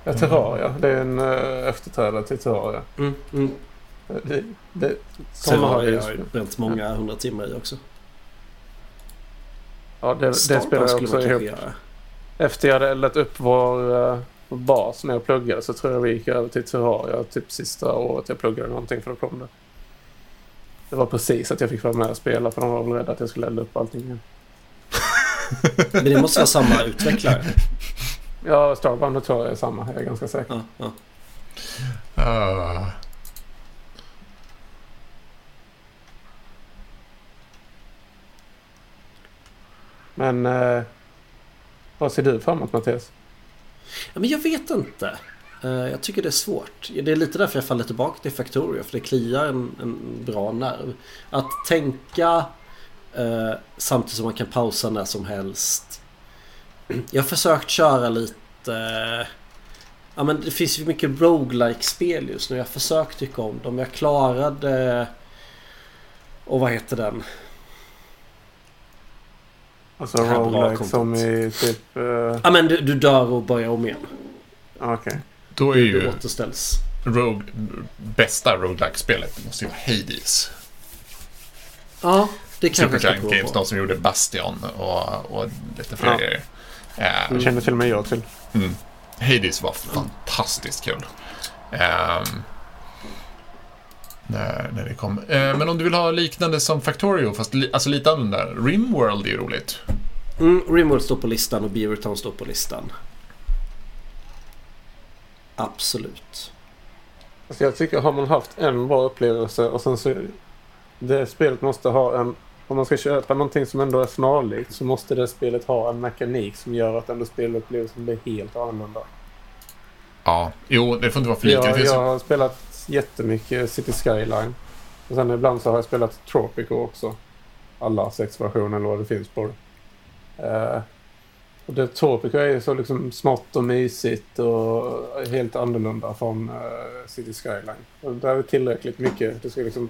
Ja, Terraria. Det är en uh, efterträdare till Terraria. Mm, mm. Det, det, Sen har jag bränt många hundra timmar i också. Ja, det, det spelar jag också ihop. Göra. Efter jag hade eldat upp vår, vår bas när jag pluggade så tror jag vi gick över till Terraria typ sista året jag pluggade någonting för då kom det. Det var precis att jag fick vara med och spela för de var väl rädda att jag skulle elda upp allting igen. [LAUGHS] Men det måste vara samma utvecklare? Ja, Starbound tror jag är samma. Jag är ganska säker. Ja, ja. Uh. Men eh, vad ser du framåt Mattias? Ja, men jag vet inte. Eh, jag tycker det är svårt. Det är lite därför jag faller tillbaka till Factorio. För det kliar en, en bra nerv. Att tänka eh, samtidigt som man kan pausa när som helst. Jag har försökt köra lite... Eh, ja men det finns ju mycket roguelike spel just nu. Jag har försökt tycka om dem. Jag klarade... Och vad heter den? Alltså roguelike som i typ... Uh... Ja men du, du dör och börjar om igen. Okej. Okay. Då är ju... Du återställs. Rogue, bästa roguelike-spelet måste ju vara Hades. Ja, det kan jag Supergiant Games, de som gjorde Bastion och, och lite fler ja. grejer. Uh, det känner till och med jag till. Mm. Hades var fantastiskt kul. Um, när, när det kom. Eh, men om du vill ha liknande som Factorio, fast li, alltså lite annorlunda. Rimworld är ju roligt. Mm, Rimworld står på listan och Beavertown står på listan. Absolut. Alltså jag tycker har man haft en bra upplevelse och sen så... Det spelet måste ha en... Om man ska köpa någonting som ändå är snarlikt så måste det spelet ha en mekanik som gör att ändå spelupplevelsen blir helt annorlunda. Ja, jo, det får inte vara för lika. Jag, jag har spelat jättemycket City Skyline. Och sen ibland så har jag spelat Tropico också. Alla sex versioner eller vad det finns på det. Eh, och det Tropico är ju så liksom smått och mysigt och helt annorlunda från eh, City Skyline. Och det är tillräckligt mycket. Det ska liksom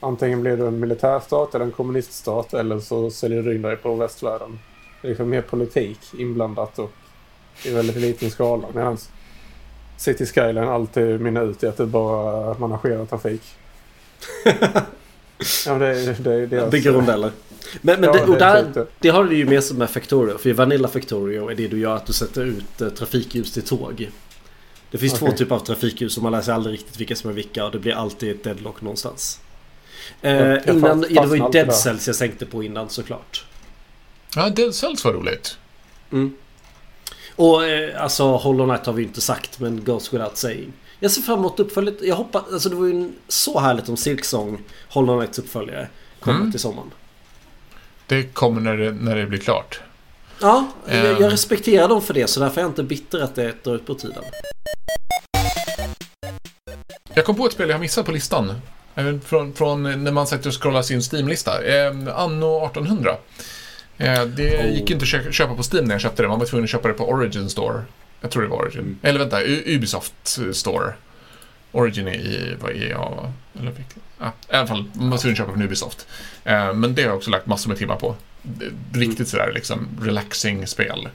antingen blir du en militärstat eller en kommuniststat eller så säljer du in dig på västvärlden. Det är liksom mer politik inblandat och i väldigt liten skala. Medan City Skyline alltid mynnar ut i att det bara managerar trafik. [LAUGHS] ja, det, det, det Bygger rondeller. Men, men ja, det, och där, det har du ju med sig med Factorio. För i Vanilla Factorio är det du gör att du sätter ut eh, trafikljus till tåg. Det finns okay. två typer av trafikljus och man lär sig aldrig riktigt vilka som är vilka och det blir alltid ett deadlock någonstans. Eh, innan, det var ju Dead Cells jag tänkte på innan såklart. Ja, Dead Cells var roligt. Mm. Och eh, alltså Hollow Knight har vi inte sagt men Goes Without Saying. Jag ser fram emot uppföljet. Jag hoppas, alltså det var ju så härligt om Silksong, Hollow Knights uppföljare, kommer mm. till sommaren. Det kommer när det, när det blir klart. Ja, jag, jag ehm. respekterar dem för det så därför är jag inte bitter att det drar ut på tiden. Jag kom på ett spel jag har missat på listan. Från, från när man sätter och scrollar sin Steam-lista. Eh, Anno 1800. Eh, det oh. gick inte att köpa på Steam när jag köpte det. Man var tvungen att köpa det på Origin Store. Jag tror det var Origin. Mm. Eller vänta, Ubisoft Store. Origin är i, vad är jag? Eller, ja, I alla fall, man var tvungen att köpa från Ubisoft. Eh, men det har jag också lagt massor med timmar på. Riktigt mm. sådär liksom relaxing spel.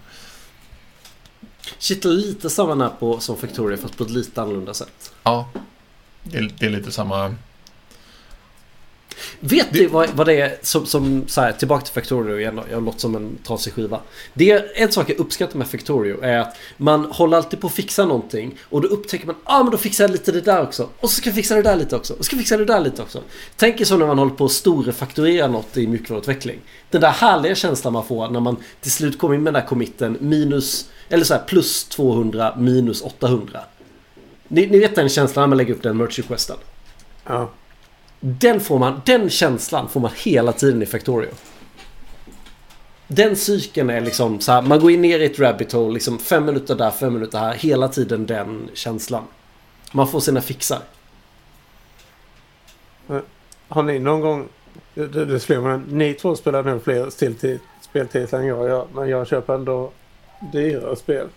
Kittlar lite samma på som Factoria fast på ett lite annorlunda sätt. Ja, det är, det är lite samma Vet du vad, vad det är som, som så här, tillbaka till Factorio igen Jag låter som en trasig skiva. Det är en sak jag uppskattar med Factorio är att man håller alltid på att fixa någonting och då upptäcker man ah men då fixar jag lite det där också. Och så ska jag fixa det där lite också. Och så ska jag fixa det där lite också. Tänk er så när man håller på att storefakturera något i mjukvaruutveckling. Den där härliga känslan man får när man till slut kommer in med den där committen minus eller så här, plus 200 minus 800. Ni, ni vet den känslan när man lägger upp den merch requesten? Ja. Den, får man, den känslan får man hela tiden i Factorio. Den cykeln är liksom så här, man går in ner i ett rabbit hole, liksom fem minuter där, fem minuter här. Hela tiden den känslan. Man får sina fixar. Har ni någon gång, det, det, slår mig, ni två spelar nog fler speltitlar än jag gör, men jag köper ändå dyrare spel.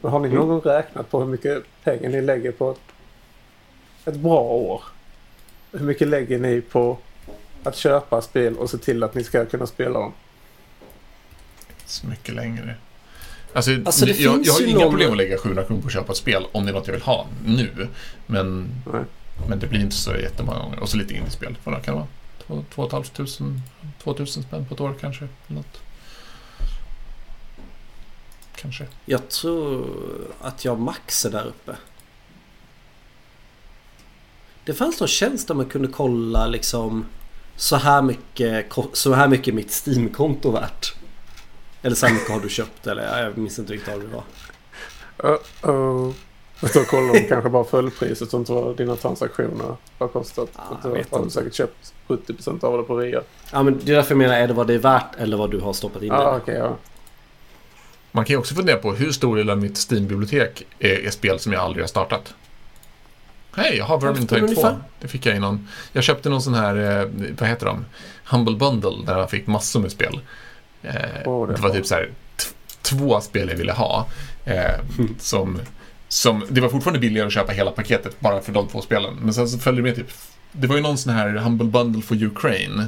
Men har ni någon mm. gång räknat på hur mycket pengar ni lägger på ett, ett bra år? Hur mycket lägger ni på att köpa spel och se till att ni ska kunna spela dem? Så mycket längre. Alltså, alltså jag, jag, har inga någon... problem att lägga 700 kronor på att köpa ett spel om det är något jag vill ha nu. Men, men det blir inte så jättemånga gånger. Och så lite indiespel. Vad kan det vara? 2 500, 2000 spänn på ett år kanske. Något. Kanske. Jag tror att jag maxar där uppe. Det fanns någon tjänst där man kunde kolla liksom så här mycket, så här mycket mitt Steam-konto värt. Eller så här mycket har du köpt eller jag minns inte riktigt vad det var. Uh, uh. Då kollar de kanske bara fullpriset och inte vad dina transaktioner har kostat. Ja, du har du säkert köpt 70% av det på rea. Ja men det är därför jag menar, är det vad det är värt eller vad du har stoppat in ah, okay, ja. Man kan ju också fundera på hur stor del av mitt Steam-bibliotek är, är spel som jag aldrig har startat. Hej, jag har Vermintide 2. Det fick jag i någon... Jag köpte någon sån här, eh, vad heter de? Humble Bundle där jag fick massor med spel. Oh, det, det, var typ så här två spel jag ville ha. Eh, mm. som, som, det var fortfarande billigare att köpa hela paketet bara för de två spelen. Men sen så följde det med typ... Det var ju någon sån här Humble Bundle for Ukraine.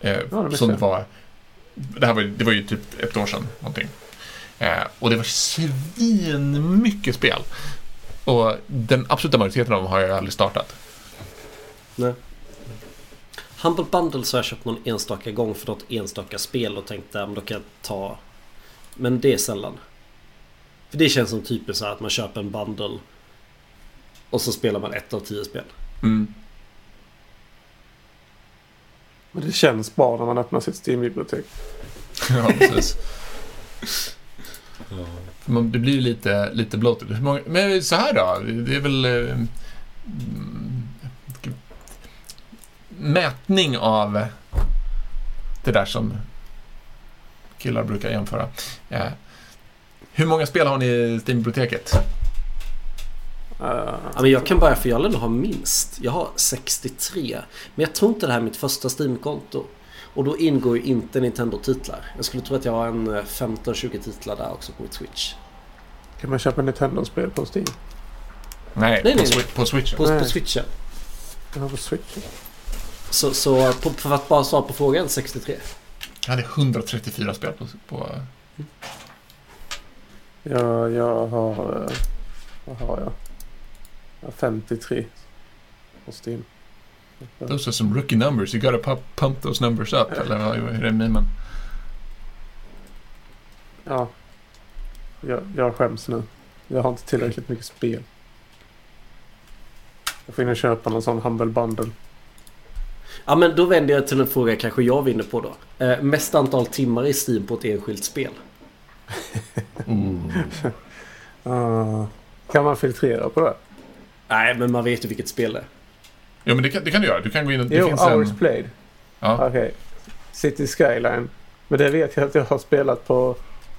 Eh, ja, det som det var... Det, här var, det var ju typ ett år sedan någonting. Eh, och det var svin mycket spel. Och den absoluta majoriteten av dem har jag aldrig startat. Nej. Humble Bundles har jag köpt någon enstaka gång för något enstaka spel och tänkte att då kan jag ta... Men det är sällan. För det känns som typiskt så att man köper en bundle och så spelar man ett av tio spel. Mm. Men det känns bra när man öppnar sitt Steam-bibliotek. [LAUGHS] ja, precis. Det blir lite, lite bloated. Men så här då, det är väl... Eh, mätning av det där som killar brukar jämföra. Eh, hur många spel har ni i Steam-biblioteket? Uh, jag kan börja för jag lär ha minst. Jag har 63. Men jag tror inte det här är mitt första Steam-konto. Och då ingår ju inte Nintendo-titlar. Jag skulle tro att jag har en 15-20 eh, titlar där också på mitt Switch. Kan man köpa Nintendo-spel på Steam? Nej, nej, på, nej, nej. på Switchen. På, på Switchen. Ja, på Switchen. Så, så på, för att bara svara på frågan, 63? Jag hade 134 spel på... på... Ja, jag har... Eh, vad har jag? Jag har 53 på Steam. Those are some rookie numbers. You gotta pump, pump those numbers up. Eller hur är memen? Ja. Jag, jag skäms nu. Jag har inte tillräckligt mycket spel. Jag får in och köpa någon sån Humble Bundle. Ja men då vänder jag till en fråga kanske jag vinner på då. Eh, mest antal timmar i Steam på ett enskilt spel? mm. uh, [LAUGHS] kan man filtrera på det? Nej men man vet ju vilket spel det är. Ja, men det kan, det kan du göra. Du kan gå in och... Det jo, finns hours en... played. Ja. Okej. Okay. City Skyline Men det vet jag att jag har spelat på.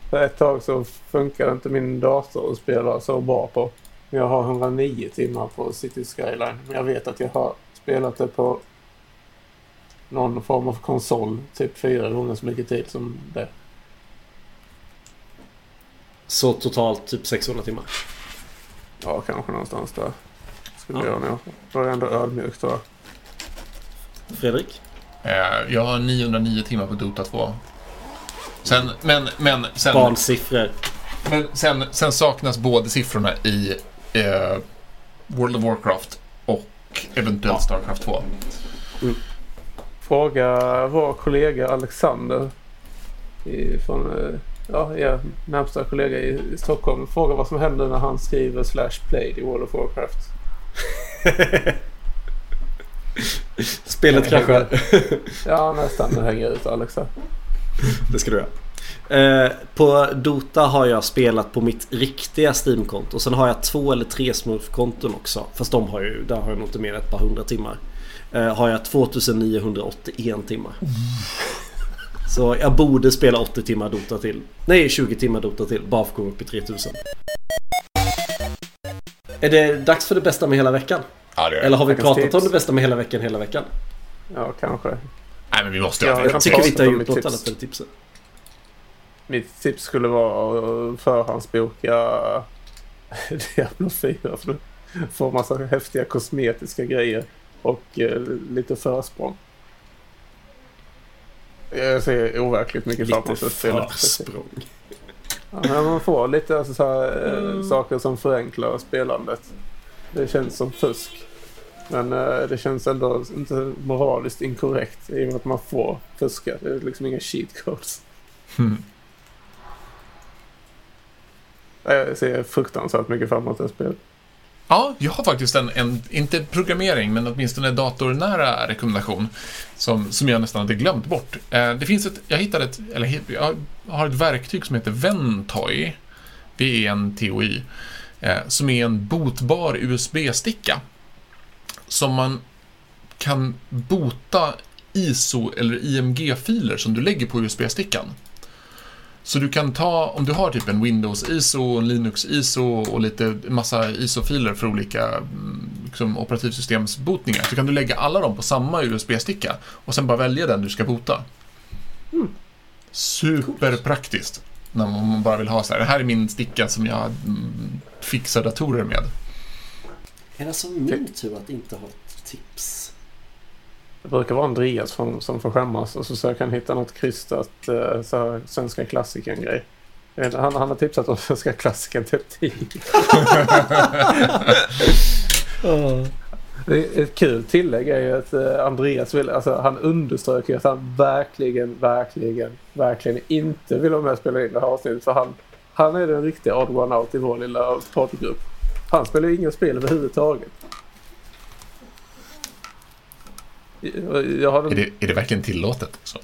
För ett tag så funkar inte min dator att spela så bra på. Jag har 109 timmar på City Skyline. Men jag vet att jag har spelat det på någon form av konsol. Typ fyra gånger så mycket tid som det. Så totalt typ 600 timmar? Ja, kanske någonstans där. Skulle ja. jag nog. Var ändå ödmjuk tror jag. Fredrik? Eh, jag har 909 timmar på Dota 2. Sen, men, men sen... Barnsiffror. Men sen, sen saknas båda siffrorna i eh, World of Warcraft och eventuellt ja. Starcraft 2. Mm. Fråga vår kollega Alexander i, från eh, ja, er närmsta kollega i Stockholm. Fråga vad som händer när han skriver slash play i World of Warcraft. [LAUGHS] Spelet kraschar. [LAUGHS] ja, nästan. Det hänger ut Alex Det ska du göra. Eh, på Dota har jag spelat på mitt riktiga Steam-konto. Sen har jag två eller tre Smurf-konton också. Fast de har ju, där har jag nog inte mer än ett par hundra timmar. Eh, har jag 2981 timmar. [LAUGHS] Så jag borde spela 80 timmar Dota till. Nej, 20 timmar Dota till. Bara för att komma upp i 3000. Är det dags för det bästa med hela veckan? Ja, det är Eller har vi pratat tips. om det bästa med hela veckan hela veckan? Ja, kanske. Nej, men vi måste ja, Jag tycker vi inte har gjort något annat än tipset. Mitt tips skulle vara att förhandsboka [LAUGHS] Diablo 4. För att få massa häftiga kosmetiska grejer och eh, lite försprång. Jag ser overkligt mycket fram emot spelet. Försprång. Ja, man får lite alltså, så här, eh, mm. saker som förenklar spelandet. Det känns som fusk. Men uh, det känns ändå inte moraliskt inkorrekt i och med att man får fuska. Det är liksom inga cheat codes. Mm. Jag ser fruktansvärt mycket fram emot det spelet. Ja, jag har faktiskt en, en, inte programmering, men åtminstone datornära rekommendation som, som jag nästan hade glömt bort. Eh, det finns ett, jag hittade ett, eller jag har ett verktyg som heter Ventoy, V-E-N-T-O-Y, eh, som är en botbar USB-sticka som man kan bota ISO eller IMG-filer som du lägger på USB-stickan. Så du kan ta, om du har typ en Windows ISO, en Linux ISO och lite massa ISO-filer för olika mm, liksom, operativsystemsbotningar, så kan du lägga alla dem på samma USB-sticka och sen bara välja den du ska bota. Mm. Superpraktiskt. När man bara vill ha så här, det här är min sticka som jag mm, fixar datorer med. Är det alltså min tur att inte ha tips? Det brukar vara Andreas som, som får skämmas och så försöker han hitta något krystat uh, så här, svenska klassikern-grej. Han, han har tipsat om [LAUGHS] svenska klassikern typ 10. [LAUGHS] Ett kul tillägg är ju att uh, Andreas vill, alltså han understryker att han verkligen, verkligen, verkligen inte vill vara med och spela in det här avsnittet. För han, han är den riktiga odd one out i vår lilla poddgrupp. Han spelar ju inga spel överhuvudtaget. Jag är, det, är det verkligen tillåtet? Så?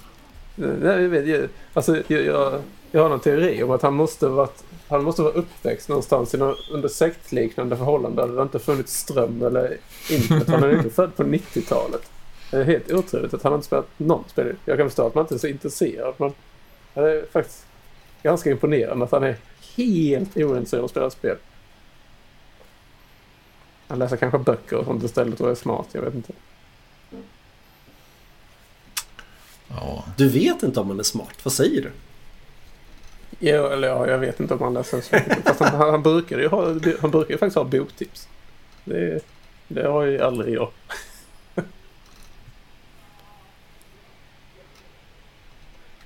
Nej, jag vet. Jag, alltså, jag, jag, jag har någon teori om att han måste varit han måste vara uppväxt någonstans i någon, under sektliknande förhållanden där det inte funnits ström eller internet. Han är inte född på 90-talet. Det är helt otroligt att han inte spelat någon spel. Jag kan förstå att man inte är så intresserad men det är faktiskt ganska imponerande att han är helt ointresserad av att spela spel. Han läser kanske böcker och sånt istället och är smart, jag vet inte. Ja. Du vet inte om han är smart. Vad säger du? Ja, eller ja, jag vet inte om han läser så Fast han, han, brukar ju ha, han brukar ju faktiskt ha boktips. Det, det har ju aldrig jag.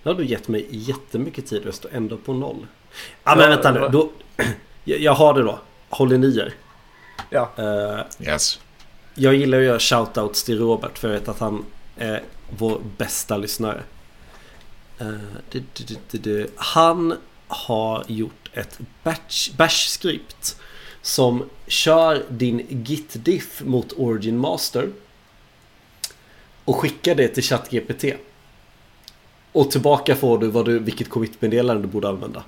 Nu har du gett mig jättemycket tid och står ändå på noll. Ja, men vänta nu. Då, jag har det då. Håller ni er? Ja. Uh, yes. Jag gillar att göra shoutouts till Robert för jag vet att han är vår bästa lyssnare. Uh, han har gjort ett bash-skript som kör din git-diff mot Origin Master och skickar det till ChatGPT. Och tillbaka får du, vad du vilket commit-meddelande du borde använda.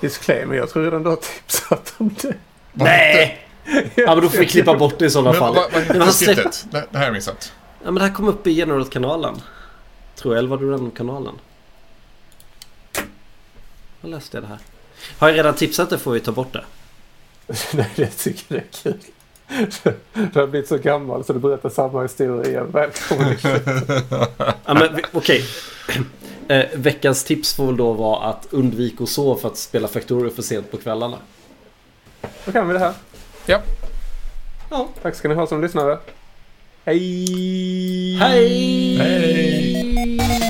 Disclaimer, jag tror redan du har tipsat om det. Nej! [LAUGHS] Ja men då får vi klippa bort det i sådana fall. Vad heter det? Det här har jag missat. Ja men det här kom upp i General-kanalen. Tror jag, eller var det den kanalen? jag läste det här. Har jag redan tipsat det får vi ta bort det. [LAUGHS] Nej, det tycker jag är kul. Du har blivit så gammal så du berättar samma historia igen. Välkommen. ja, men okej. Eh, veckans tips får väl då vara att undvika att sova för att spela Factorio för sent på kvällarna. Då kan vi det här. Ja. Ja, tack ska ni ha som lyssnare. Hej! Hej! Hej.